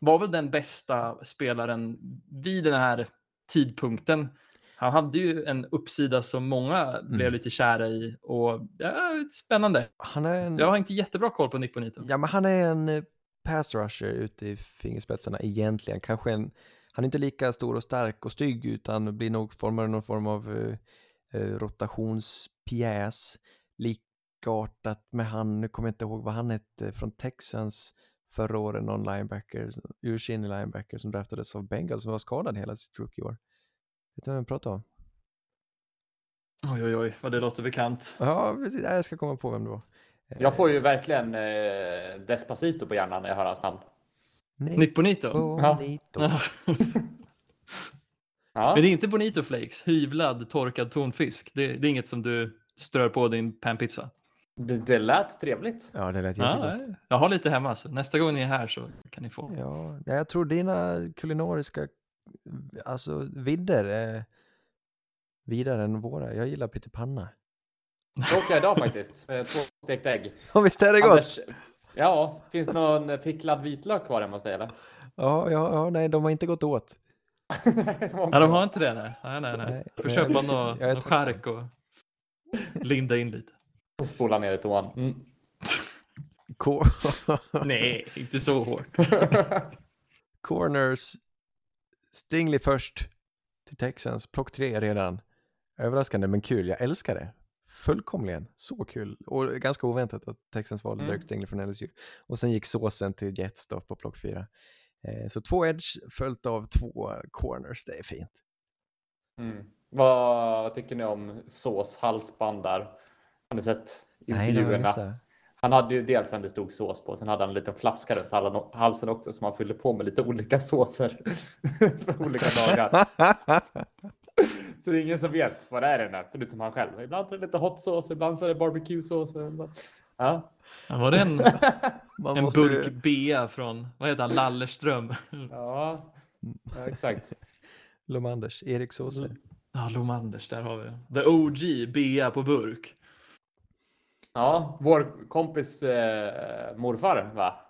var väl den bästa spelaren vid den här tidpunkten. Han hade ju en uppsida som många blev lite kära i och ja, spännande. Han är en, Jag har inte jättebra koll på Nick Bonito. ja, men han är en eh, pass rusher ute i fingerspetsarna egentligen. Kanske en, han är inte lika stor och stark och stygg utan blir nog formad någon form av eh, rotationspjäs. Likartat med han, nu kommer jag inte ihåg vad han hette, från Texans förra året, någon linebacker, ursinnig linebacker som draftades av Bengals som var skadad hela sitt rookie-år. Vet du vem jag pratar om? Oj, oj, oj, vad det låter bekant. Ja, precis. Jag ska komma på vem det var. Eh, Jag får ju verkligen eh, Despacito på hjärnan när jag hör hans namn. Nick Bonito? Bonito. Ja. Ja. Men det är inte Bonito Flakes, hyvlad torkad tonfisk. Det, det är inget som du strör på din panpizza. Det, det lät trevligt. Ja, det lät Ja, jättegott. jag har lite hemma, så nästa gång ni är här så kan ni få. Ja, jag tror dina kulinariska alltså, vidder är vidare än våra. Jag gillar pyttipanna. Det åker jag idag faktiskt. Eh, Två stekta ägg. Ja, visst är det gott? Anders, ja, finns det någon picklad vitlök kvar hemma hos dig eller? Ja, ja, ja, nej, de har inte gått åt. Nej, de har inte det. Nej, nej, nej. nej. Får köpa jag- något jag är nå tacksam. skärk och linda in lite. Och spola ner i toan. Mm. Cor- Nej, inte så hårt. Corners. Stingley först till Texans. Plock tre redan. Överraskande men kul. Jag älskar det. Fullkomligen. Så kul. Och ganska oväntat att Texans valde Mm. Stingley från LSU. Och sen gick såsen till Jets då på plock fyra. Eh, så två edge följt av två corners. Det är fint. Mm. Vad, vad tycker ni om sås halsband där? Har ni sett Nej, intervjuerna? missat. Han hade ju dels en det stod sås på, sen hade han en liten flaska runt halsen också som han fyllde på med lite olika såser för olika dagar. Så det är ingen som vet vad det är den här, förutom han själv. Ibland är det lite hot sås, ibland så är det barbecue-sås. Ja. Ja, var det en, Man en måste- burk bea från, vad heter han, Lallerström? Ja. ja, exakt. Lomanders, Erik Såse. Ja, Lomanders, där har vi det. The OG bea på burk. Ja, vår kompis eh, morfar, va?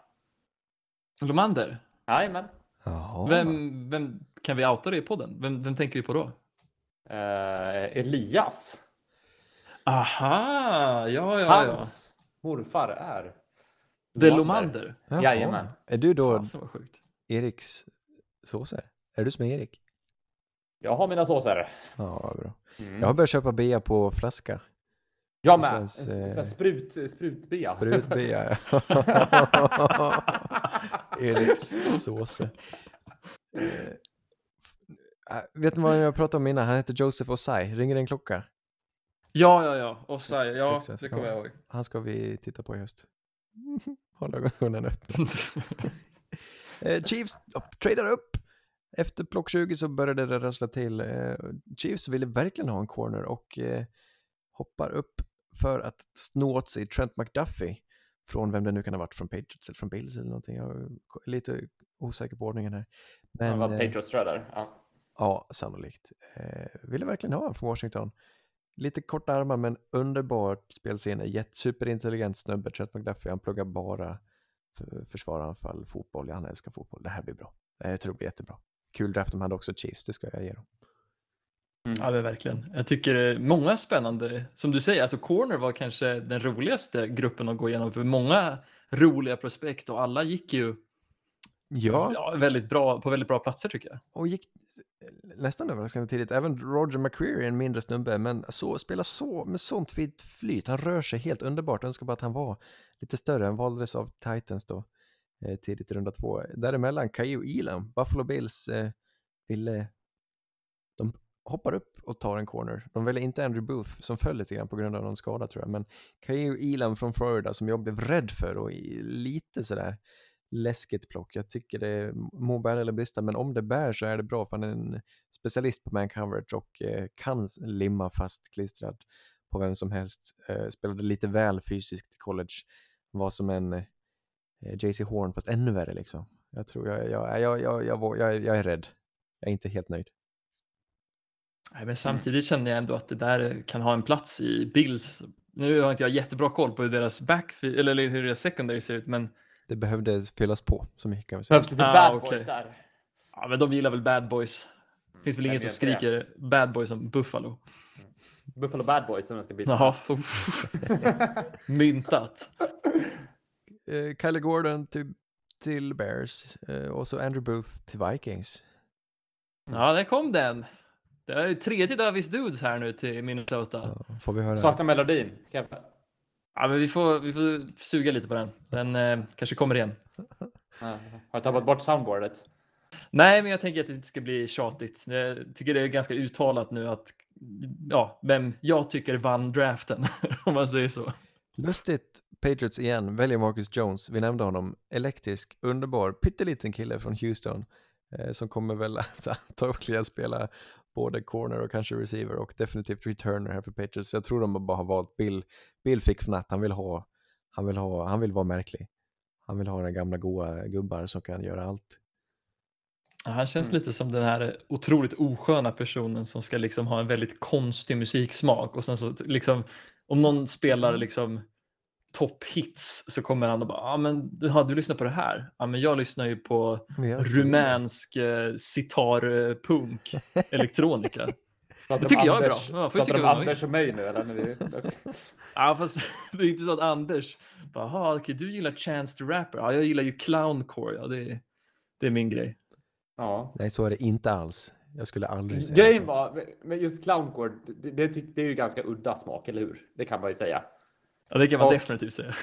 Lomander? Jajamän. Vem, vem kan vi outa det i podden? Vem, vem tänker vi på då? Eh, Elias. Aha, ja, ja, ja. Hans morfar är Det är Lomander. Jaha. Jajamän. Är du då Fasen vad sjukt. Eriks Såse? Är du som är Erik? Jag har mina såser. Ja, vad bra. Mm. Jag har börjat köpa bea på flaska. Jag med. känns, En, eh, sån här sprut, sprutbea. Sprutbea, ja. Eriks såse. Eh, vet ni vad jag pratade om innan? Han heter Joseph Osai. Ringer en klocka? Ja, ja, ja. Osai, ja, Texas, det kommer ja. jag ihåg. Han ska vi titta på i höst. Håll ögonen öppna. Eh, Chiefs tradar upp. Efter plock 20 så började det rassla till. Eh, Chiefs ville verkligen ha en corner och eh, hoppar upp för att sno åt sig Trent McDuffie från vem det nu kan ha varit, från Patriots eller från Bills eller någonting. Jag är lite osäker på ordningen här. Men, Men, var eh, Patriots tror jag där. Ja. Ja, sannolikt. Eh, ville verkligen ha honom från Washington. Lite korta armar men underbart spelsinne. Jätte, superintelligent snubbe, Trent McDuffie. Han pluggar bara för, försvaranfall, fotboll. Han älskar fotboll. Det här blir bra. Eh, Jag tror det blir jättebra. Kul draft de hade också Chiefs, det ska jag ge dem. Ja, men verkligen. Jag tycker är många spännande, som du säger, alltså corner var kanske den roligaste gruppen att gå igenom för många roliga prospekt och alla gick ju Ja, ja, väldigt bra, på väldigt bra platser tycker jag. och gick nästan överraskande tidigt. Även Roger McCreary, en mindre snubbe, men så, spelar så med sånt fint flyt. Han rör sig helt underbart. Jag önskar bara att han var lite större. Han valdes av Titans då, eh, tidigt i runda två. Däremellan, Kaio Elam, Buffalo Bills eh, ville... De hoppar upp och tar en corner. De väljer inte Andrew Booth som föll lite grann på grund av någon skada tror jag, men Kair Elam från Florida som jag blev rädd för och lite sådär läskigt plock. Jag tycker det må bära eller brista, men om det bär så är det bra för han är en specialist på man coverage och eh, kan limma fast klistrad på vem som helst. Eh, spelade lite väl fysiskt i college, var som en eh, JC Horn fast ännu värre liksom. Jag tror jag, jag, jag, jag, jag, jag, jag är rädd. Jag är inte helt nöjd. Nej, men samtidigt känner jag ändå att det där kan ha en plats i Bills. Nu har inte jag jättebra koll på hur deras backfield eller hur deras secondary ser ut, men, Det behövde fyllas på, så mycket kan vi säga. Behövs lite Ah, bad okej. boys där. ja, men de gillar väl bad boys. finns väl ingen som vet det. skriker bad boys som Buffalo. Buffalo bad boys som de ska byta. Jaha, myntat. Eh, Kylie Gordon till, till Bears eh, och så Andrew Booth till Vikings. Ja, där kom den. Det är tredje Davis Dudes här nu till Minnesota. Ja, får vi höra? Saknar melodin. Ja, men vi får, vi får suga lite på den. Den eh, kanske kommer igen. Ja, Har jag tagit bort soundboardet? Nej, men jag tänker att det inte ska bli tjatigt. Jag tycker det är ganska uttalat nu att ja, vem jag tycker vann draften, om man säger så. Lustigt, Patriots igen, väljer Marcus Jones. Vi nämnde honom. Elektrisk, underbar, pytteliten kille från Houston. Eh, som kommer väl att antagligen spela både corner och kanske receiver och definitivt returner här för Patriots. Jag tror de bara har valt Bill. Bill fick fnatt, han vill ha, han vill ha, han vill vara märklig. Han vill ha den gamla goa gubbar som kan göra allt. Ja, han känns Mm. lite som den här otroligt osköna personen som ska liksom ha en väldigt konstig musiksmak och sen så liksom om någon spelar liksom topphits så kommer han och bara, ja men du har du lyssnat på det här? Ja men jag lyssnar ju på Men rumänsk eh, sitar-punk, elektronika. Det tycker jag är bra. Ja, får Pratar man Anders och mig nu eller? När vi... Ja fast det är inte så att Anders bara, "Jaha, okej du gillar Chance the Rapper, ja jag gillar ju clowncore, ja det är, det är min grej. ja. Nej, så är det inte alls. Jag skulle aldrig säga Grejen var, med just clowncore, det, det, det är ju ganska udda smak, eller hur? Det kan man ju säga. Ja det kan man Och- definitivt säga.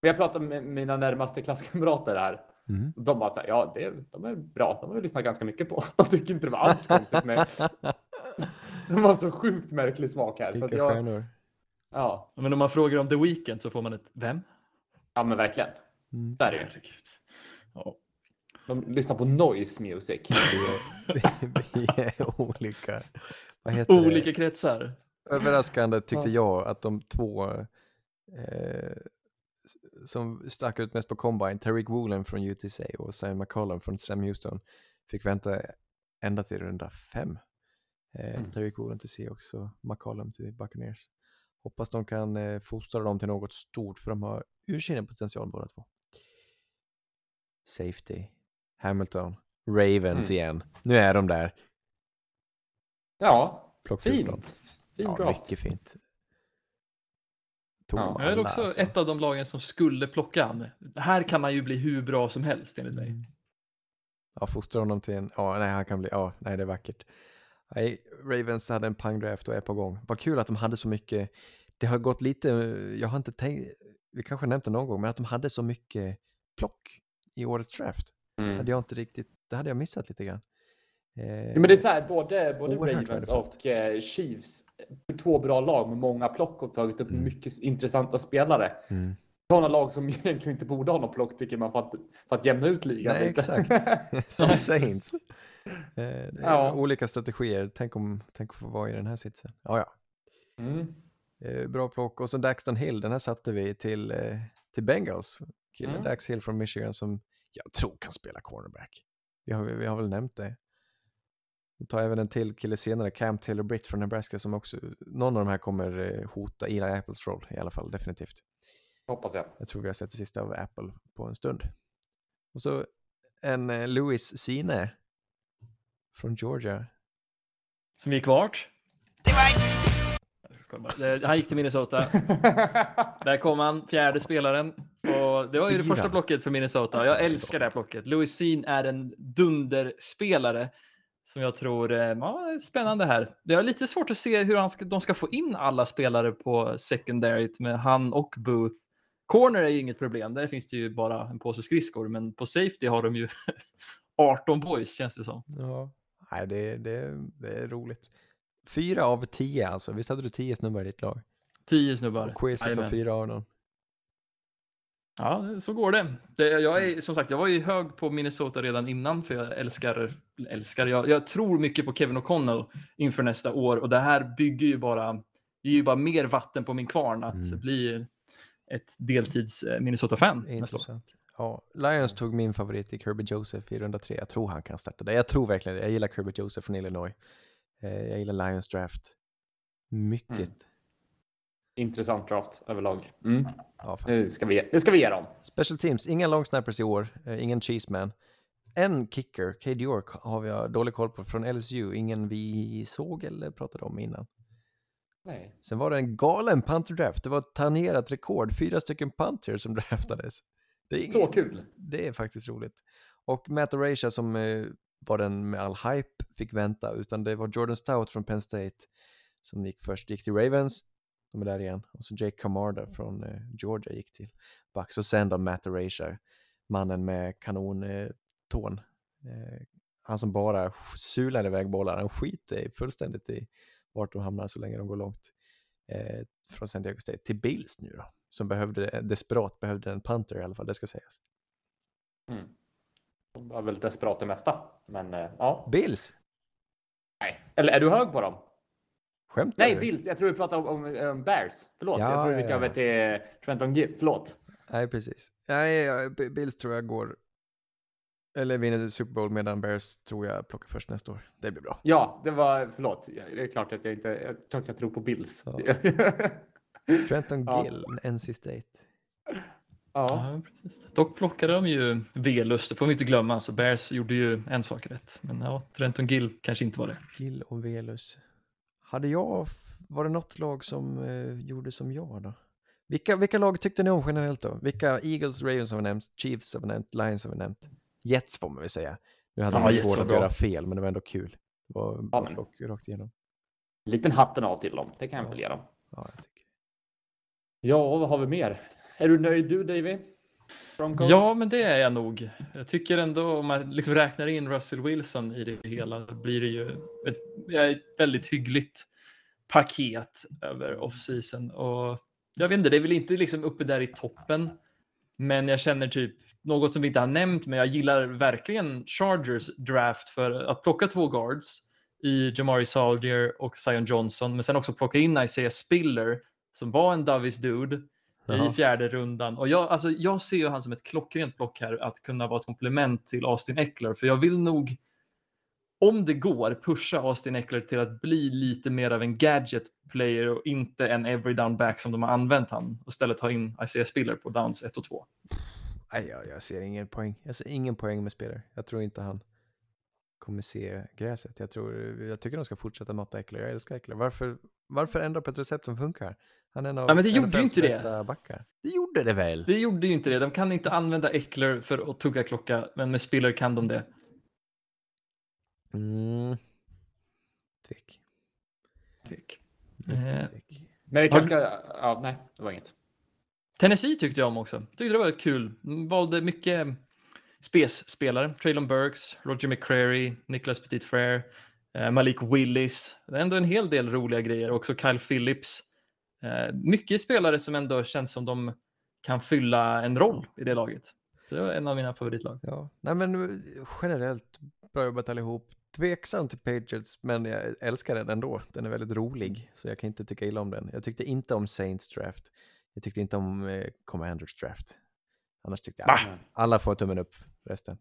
Jag pratade med mina närmaste klasskamrater här. Mm. De bara så här, ja, det, de är bra. De har vi lyssnat ganska mycket på. De tycker inte det var alls konstigt med. De har så sjukt märklig smak här. Så att Vilka jag, stjärnor. ja, Men om man frågar om The Weeknd så får man ett vem? ja, men verkligen. Mm. Så är det. Ja. De lyssnar på noise music. Vi är, olika. Vad heter det? Olika kretsar. Överraskande tyckte Ja. jag att de två eh, som stack ut mest på combine, Tariq Woolen från UTC och Sam McCollum från Sam Houston, fick vänta ända till runda fem. Eh, Mm. Tariq Woolen till Seahawks och McCollum till Buccaneers. Hoppas de kan eh, fostra dem till något stort för de har ursinnig potential båda två. Safety, Hamilton, Ravens Mm. igen. Nu är de där. Ja, Plock 14. fint. Fin Ja, mycket fint. Tog Ja. Jag är också alltså. ett av de lagen som skulle plocka han. Här kan han ju bli hur bra som helst enligt mig. Mm. Ja, fostra honom till en, ja, nej, han kan bli, ja, nej, det är vackert. Nej, Ravens hade en pangdraft och är på gång. Vad kul att de hade så mycket, det har gått lite, jag har inte tänkt, vi kanske nämnt det någon gång, men att de hade så mycket plock i årets draft. Mm. Hade jag inte riktigt, det hade jag missat lite grann. Eh, men det är så här, både, både Ravens och eh, Chiefs, två bra lag med många plock och tagit upp mycket intressanta spelare. Mm. Sådana lag som egentligen inte borde ha någon plock tycker man för att, för att jämna ut ligan Nej, lite. exakt. Som Saints. Eh, Ja. Olika strategier. Tänk om tänk att få vara i den här sitsen. Ja, ja. Mm. Eh, bra plock. Och så Daxton Hill, den här satte vi till, till Bengals. Killen Mm. Dax Hill från Michigan som jag tror kan spela cornerback. Vi har, vi har väl nämnt det. Vi tar även en till kille senare, Cam Taylor Britt från Nebraska som också, någon av de här kommer eh, hota Eli Apples roll i alla fall, definitivt. Hoppas jag. Jag tror vi har sett det sista av Apple på en stund. Och så en eh, Louis Sine från Georgia. Som gick vart? Det- Han gick till Minnesota. Där kom han, fjärde spelaren. Och det var ju det första blocket för Minnesota. Jag älskar det här blocket. Louis Sean är en dunderspelare som jag tror eh, ja, är spännande här. Det är lite svårt att se hur han ska, de ska få in alla spelare på secondaryt med han och Booth. Corner är ju inget problem. Där finns det ju bara en påse skridskor, men på safety har de ju 18 boys känns det som. Ja. Nej, det, det, det är roligt. Fyra av tio alltså. Visst hade du tio snubbar i ditt lag? 10 snubbar. Och quizet var Jajamän. fyra av dem. Ja, så går det. det. Jag är som sagt, jag var ju hög på Minnesota redan innan för jag älskar, älskar jag, jag tror mycket på Kevin O'Connell inför nästa år och det här bygger ju bara, det är ju bara mer vatten på min kvarn att Mm. bli ett deltids eh, Minnesota-fan nästa år. Ja, Lions tog min favorit i Kirby Joseph i runda tre. Jag tror han kan starta det. Jag tror verkligen det. Jag gillar Kirby Joseph från Illinois. Eh, Jag gillar Lions draft. Mycket. Mm. Intressant draft överlag. Mm. Ja, fan. Det, ska vi, det ska vi ge dem. Special teams, inga long snappers i år, eh, ingen cheeseman. En kicker, Cade York, har vi dålig koll på från LSU, ingen vi såg eller pratade om innan. Nej. Sen var det en galen punter draft, det var ett tangerat rekord, fyra stycken punters som draftades. Det är, Så ingen, kul. det är faktiskt roligt. Och Matt Arasha som eh, var den med all hype fick vänta, utan det var Jordan Stout från Penn State som gick först, gick till Ravens, de är där igen, och så Jake Camarda från eh, Georgia gick till Bucks, och sen då Matt Arasha, mannen med kanontån. Eh, han som bara sular iväg bollar, han skiter fullständigt i vart de hamnar så länge de går långt. Eh, från San Diego State till Bills nu då, som behövde, desperat behövde en punter i alla fall, det ska sägas. Mm. De var väl desperat det mesta. Men eh, ja. Bills? Nej. Eller är du hög på dem? Skämtar Nej, du? Bills. Jag tror vi pratar om, om, om Bears. Förlåt. Ja, jag tror vi gick ja, över ja. till Trenton Gill. Förlåt. Nej, precis. Nej, ja, B- Bills tror jag går, eller vinner Super Bowl medan Bears tror jag plockar först nästa år. Det blir bra. Ja, det var, förlåt. Det är klart att jag inte, jag, klart jag tror på Bills. Ja. Trenton Ja. Gill, NC State. ja. Ja, precis. Dock plockade de ju V-lust, det får vi inte glömma, så Bears gjorde ju en sak rätt. Men ja, Trenton Gill kanske inte var det. Gill och Velus. Hade jag, var det något lag som eh, gjorde som jag då? Vilka, vilka lag tyckte ni om generellt då? Vilka Eagles, Ravens har vi nämnt, Chiefs har vi nämnt, Lions har vi nämnt. Jets får man väl säga. Nu hade Ja, man svårt att bra. göra fel, men det var ändå kul. Det var Ja, men- rakt, rakt igenom. Liten hatten av till dem. Det kan jag väl ge dem. Ja, jag tycker. Ja, vad har vi mer? Är du nöjd du, Davy? Broncos? Ja, men det är jag nog. Jag tycker ändå om man liksom räknar in Russell Wilson i det hela blir det ju ett, ett väldigt hyggligt paket över off-season. Och jag vet inte, det är väl inte liksom uppe där i toppen. Men jag känner typ något som vi inte har nämnt, men jag gillar verkligen Chargers draft för att plocka två guards i Jamari Soldier och Zion Johnson, men sen också plocka in Isaiah Spiller som var en Davis dude Jaha. i fjärde rundan. Och jag, alltså, jag ser ju han som ett klockrent block här att kunna vara ett komplement till Austin Eckler, för jag vill nog, om det går, pusha Austin Eckler till att bli lite mer av en gadget player och inte en every down back som de har använt han och istället ha in Isaiah Spiller på downs 1 och 2. Nej, jag, jag ser ingen poäng. Jag ser ingen poäng med spelare. Jag tror inte han kommer se gräset. Jag, tror, jag tycker de ska fortsätta mata Eckler. Jag älskar Eckler. Varför, varför ändra på ett recept som funkar? Han är en av Ja, men det gjorde ju inte det. bästa backar. Det gjorde det väl? Det gjorde ju inte det. De kan inte använda Eckler för att tugga klocka, men med Spiller kan de det. Mm. Tvek. Tyck. Mycket Eh, tvek. Men vi Har kanske ska... Ja, nej, det var inget. Tennessee tyckte jag om också. Tyckte det var kul. Mm, Valde mycket, spesspelare. Traylon Burks, Roger McCrary, Nicholas Petit Frere, eh, Malik Willis. Det är ändå en hel del roliga grejer. Också Kyle Phillips. Eh, mycket spelare som ändå känns som de kan fylla en roll i det laget. Det var en av mina favoritlag. Ja, nej men eh, generellt bra jobbat allihop. Tveksam till Patriots, men jag älskar den ändå. Den är väldigt rolig, så jag kan inte tycka illa om den. Jag tyckte inte om Saints draft. Jag tyckte inte om eh, Commanders draft. Annars tyckte jag Mm. alla får tummen upp resten.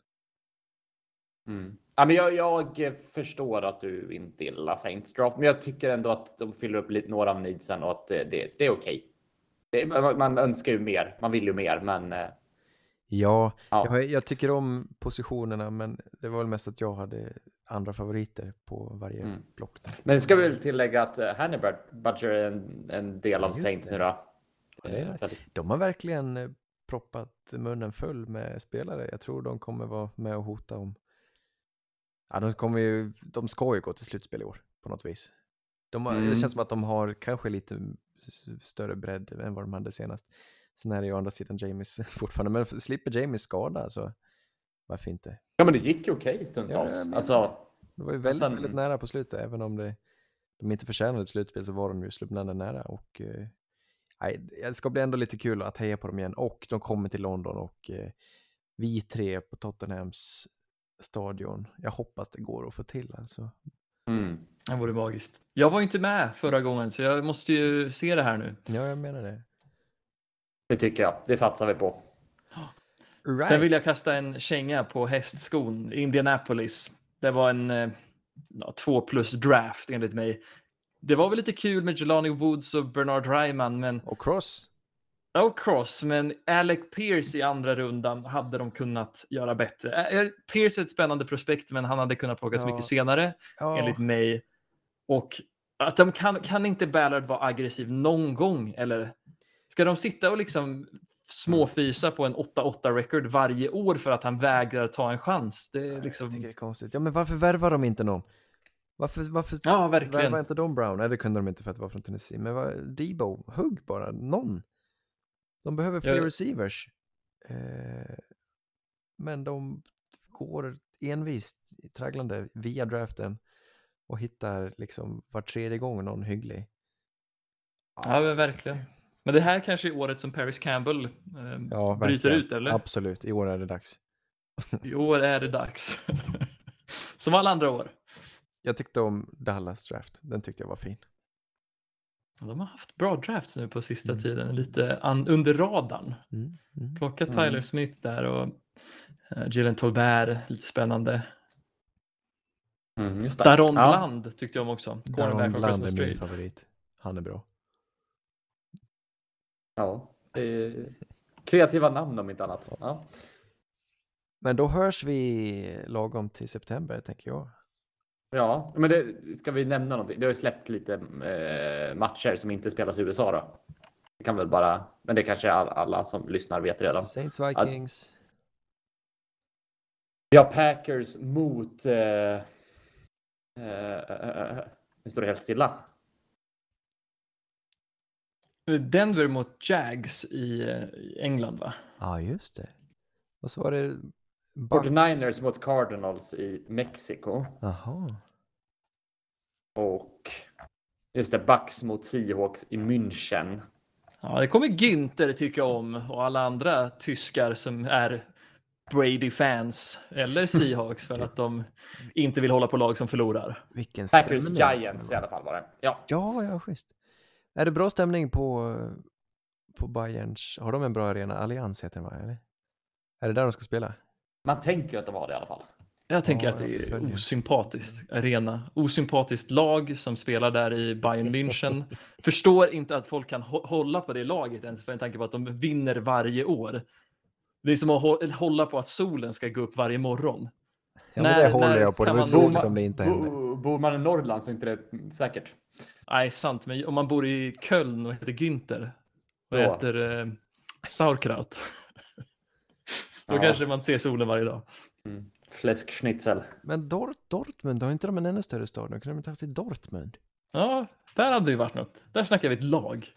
Mm. Ja, men jag, jag förstår att du inte gillar Saints draft, men jag tycker ändå att de fyller upp lite några av needsen och att det, det, det är okej. Det- Man, man önskar ju mer, man vill ju mer, men eh, Ja, Ja. Jag, jag tycker om positionerna, men det var väl mest att jag hade andra favoriter på varje Mm. block. Men ska vi väl tillägga att uh, Hannibal Butcher är en, en del av Saints det. nu då. Ja, Eh, De har verkligen eh, proppat munnen full med spelare. Jag tror de kommer vara med och hota om... Ja, de, kommer ju, de ska ju gå till slutspel i år på något vis. De har, Mm. Det känns som att de har kanske lite större bredd än vad de hade senast. Sen är det ju å andra sidan James fortfarande, men slipper James skada så varför inte? Ja, men det gick ju okej Ja, stundtals. jag menar alltså, Det var ju väldigt, sen- väldigt nära på slutet, även om det, de inte förtjänade ett slutspel så var de ju slumpande nära. Och, eh, nej, det ska bli ändå lite kul att heja på dem igen. Och de kommer till London och eh, vi tre på Tottenhams stadion. Jag hoppas det går att få till alltså. mm. Det vore magiskt. Jag var ju inte med förra gången så jag måste ju se det här nu. Ja, jag menar det. det tycker jag. Det satsar vi på. Right. Sen vill jag kasta en känga på hästskon. Indianapolis. Det var en eh, ja, två plus draft enligt mig. Det var väl lite kul med Jelani Woods och Bernard Ryman, men Och Cross. och Cross, men Alec Pierce i andra rundan hade de kunnat göra bättre. Pierce är ett spännande prospekt, men han hade kunnat plockas Ja. mycket senare Ja, enligt mig. Och att de kan, kan inte Ballard vara aggressiv någon gång? Eller ska de sitta och liksom småfisa på en 8-8 record varje år för att han vägrar ta en chans? Det är Jag tycker liksom... det är konstigt. Ja, men varför värvar de inte någon? Varför, varför Ja, verkligen. inte de Brown? Nej, det kunde de inte för att det var från Tennessee. Men vad, Debo, hugg bara, någon. De behöver fler Ja. receivers. Eh, men de går envist tragglande via draften och hittar liksom var tredje gång någon hygglig. Ja, men verkligen. Men det här kanske är året som Paris Campbell eh, Ja, bryter verkligen. ut, eller? Absolut, i år är det dags. I år är det dags. som alla andra år. Jag tyckte om Dallas draft, den tyckte jag var fin. De har haft bra drafts nu på sista Mm. tiden, lite under radarn. Mm, mm. Plocka Mm. Tyler Smith där och uh, Jalen Tolbert, lite spännande. Mm, just. Daron Ja. Bland tyckte jag om också. Daron Fresno är min State. favorit. Han är bra. Ja, kreativa namn om inte annat. Ja. Men då hörs vi lagom till september, tänker jag. Ja, men det, ska vi nämna någonting? Det har ju släppts lite eh, matcher som inte spelas i USA då. Det kan väl bara, men det kanske all, alla som lyssnar vet redan. Saints Vikings. Vi har Packers mot... Eh, eh, eh, eh, nu står det helt stilla. Denver mot Jags i, eh, i England va? Ja, just det. Och så var det... Bucks. 49ers mot Cardinals i Mexiko. Jaha. Och just det, Bucks mot Seahawks i München. Ja, det kommer Günther tycka om och alla andra tyskar som är Brady-fans eller Seahawks för att de inte vill hålla på lag som förlorar. Vilken Packers stämning. Giants i alla fall var det. Ja, Ja, ja, schysst. Är det bra stämning på, på Bayerns? Har de en bra arena? Allians heter den va? Eller? Är det där de ska spela? Man tänker att de har det i alla fall. Jag tänker Ja, att det är osympatiskt arena. Osympatiskt lag som spelar där i Bayern München. Förstår inte att folk kan hå- hålla på det laget ens för en tanke på att de vinner varje år. Det är som att hå- hålla på att solen ska gå upp varje morgon. Ja, När- det håller när jag på. Det kan vore man- tråkigt Bor om det inte händer. bo- Bor man i Norrland så är inte det säkert. Nej, sant, men om man bor i Köln och heter Günther och Då. äter eh, sauerkraut. Då Ja. kanske man ser solen varje dag. Mm. Fläskschnitzel. Men Dort, Dortmund, har inte de en ännu större stad? Nu kunde de inte haft i Dortmund. Ja, där hade det ju varit något. Där snackar vi ett lag.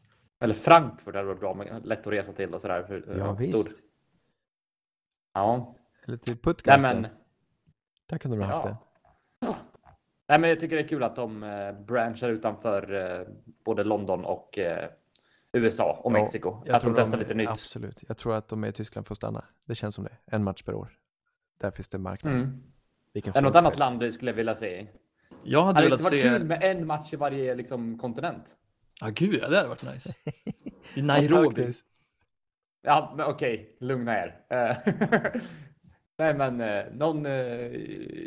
Eller Frankfurt hade varit bra, men lätt att resa till och sådär. För, Ja, visst. Ja, Eller till Nej, Puttgarden. men, Där kunde de ha haft det. ja. Nej, men jag tycker det är kul att de eh, branchar utanför eh, både London och eh, USA och Ja, Mexiko. Jag Att de testar lite nytt. Absolut. Jag tror att de i Tyskland får stanna. Det känns som det. En match per år. Där finns det marknad. Mm. Vilken Är det något annat land du skulle vilja se? Jag hade Hade det velat inte varit se... kul med en match i varje liksom, kontinent? Ja, gud ja, det hade varit nice. I Nairobi. Ja, men okej, lugna er. Eh, Nej, men eh, någon eh,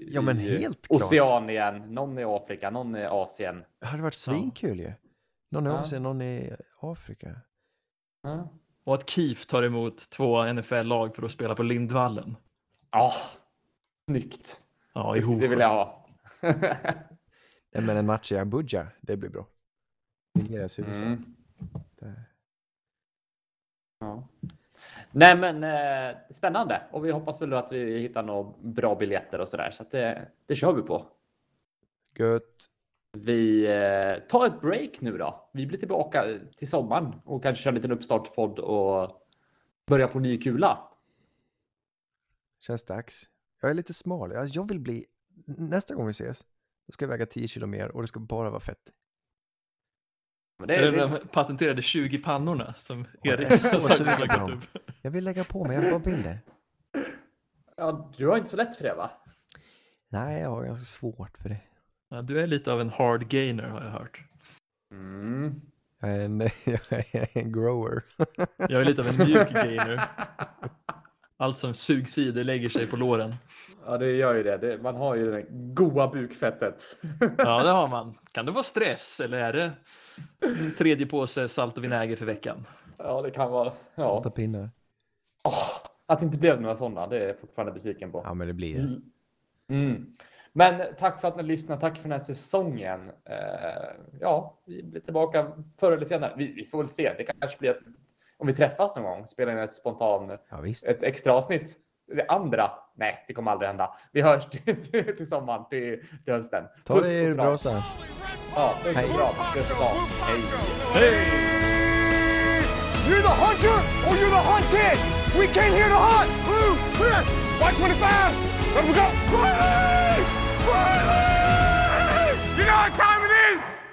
Ja, men i helt klart. Oceanien, någon i Afrika, någon i Asien. Det hade varit svinkul ju. Någon i Ja. Asien, någon i Afrika. Ja, Och att KIF tar emot två NFL-lag för att spela på Lindvallen. ah, snyggt. Ja, Det, skulle- ihop. det vill jag ha. Nej, men en match i Abuja, det blir bra. Nigerias huvudstad. Mm. Ja. Nej, men eh, spännande och vi hoppas väl att vi hittar några bra biljetter och så där så att det, det kör vi på. Gött. Vi eh, tar ett break nu då. Vi blir tillbaka till sommaren och kanske kör en liten uppstartspodd och börja på ny kula. Känns dags. Jag är lite smal. Jag, vill bli... Nästa gång vi ses, då ska jag väga 10 kilo mer och det ska bara vara fett. Men det, Är det det, de patenterade 20 pannorna som Erik är har lagt upp? Jag vill lägga på mig, jag vill ha bilder. ja, du har inte så lätt för det va? Nej, jag har ganska svårt för det. Ja, du är lite av en hard gainer har jag hört. Mm. Jag är en, jag är en grower. Jag är lite av en mjuk gainer. Allt som sugs i det lägger sig på låren. Ja, det gör ju det. det. Man har ju det goa bukfettet. Ja, det har man. Kan det vara stress eller är det en tredje påse salt och vinäger för veckan? ja, det kan vara. Ja. Salta pinnar. Åh, att det inte blev några sådana, det är jag fortfarande besviken på. Ja, men det blir det. Mm. Mm. Men tack för att ni lyssnade. Tack för den här säsongen. Eh, ja, vi blir tillbaka förr eller senare. Vi, vi får väl se. Det kanske blir att om vi träffas någon gång, spelar in ett spontan, Ja, ett extra avsnitt. Det andra, nej, det kommer aldrig hända. Vi hörs till, till, till sommaren, till, till hösten. Ta det ur kram. brasan. Ja, puss Hej. och kram. Ses på stan. Hej. You're the hunter or you're the hunted. We came here to hunt. Blue, clear. White 25. Let we go. Riley! You know what time it is?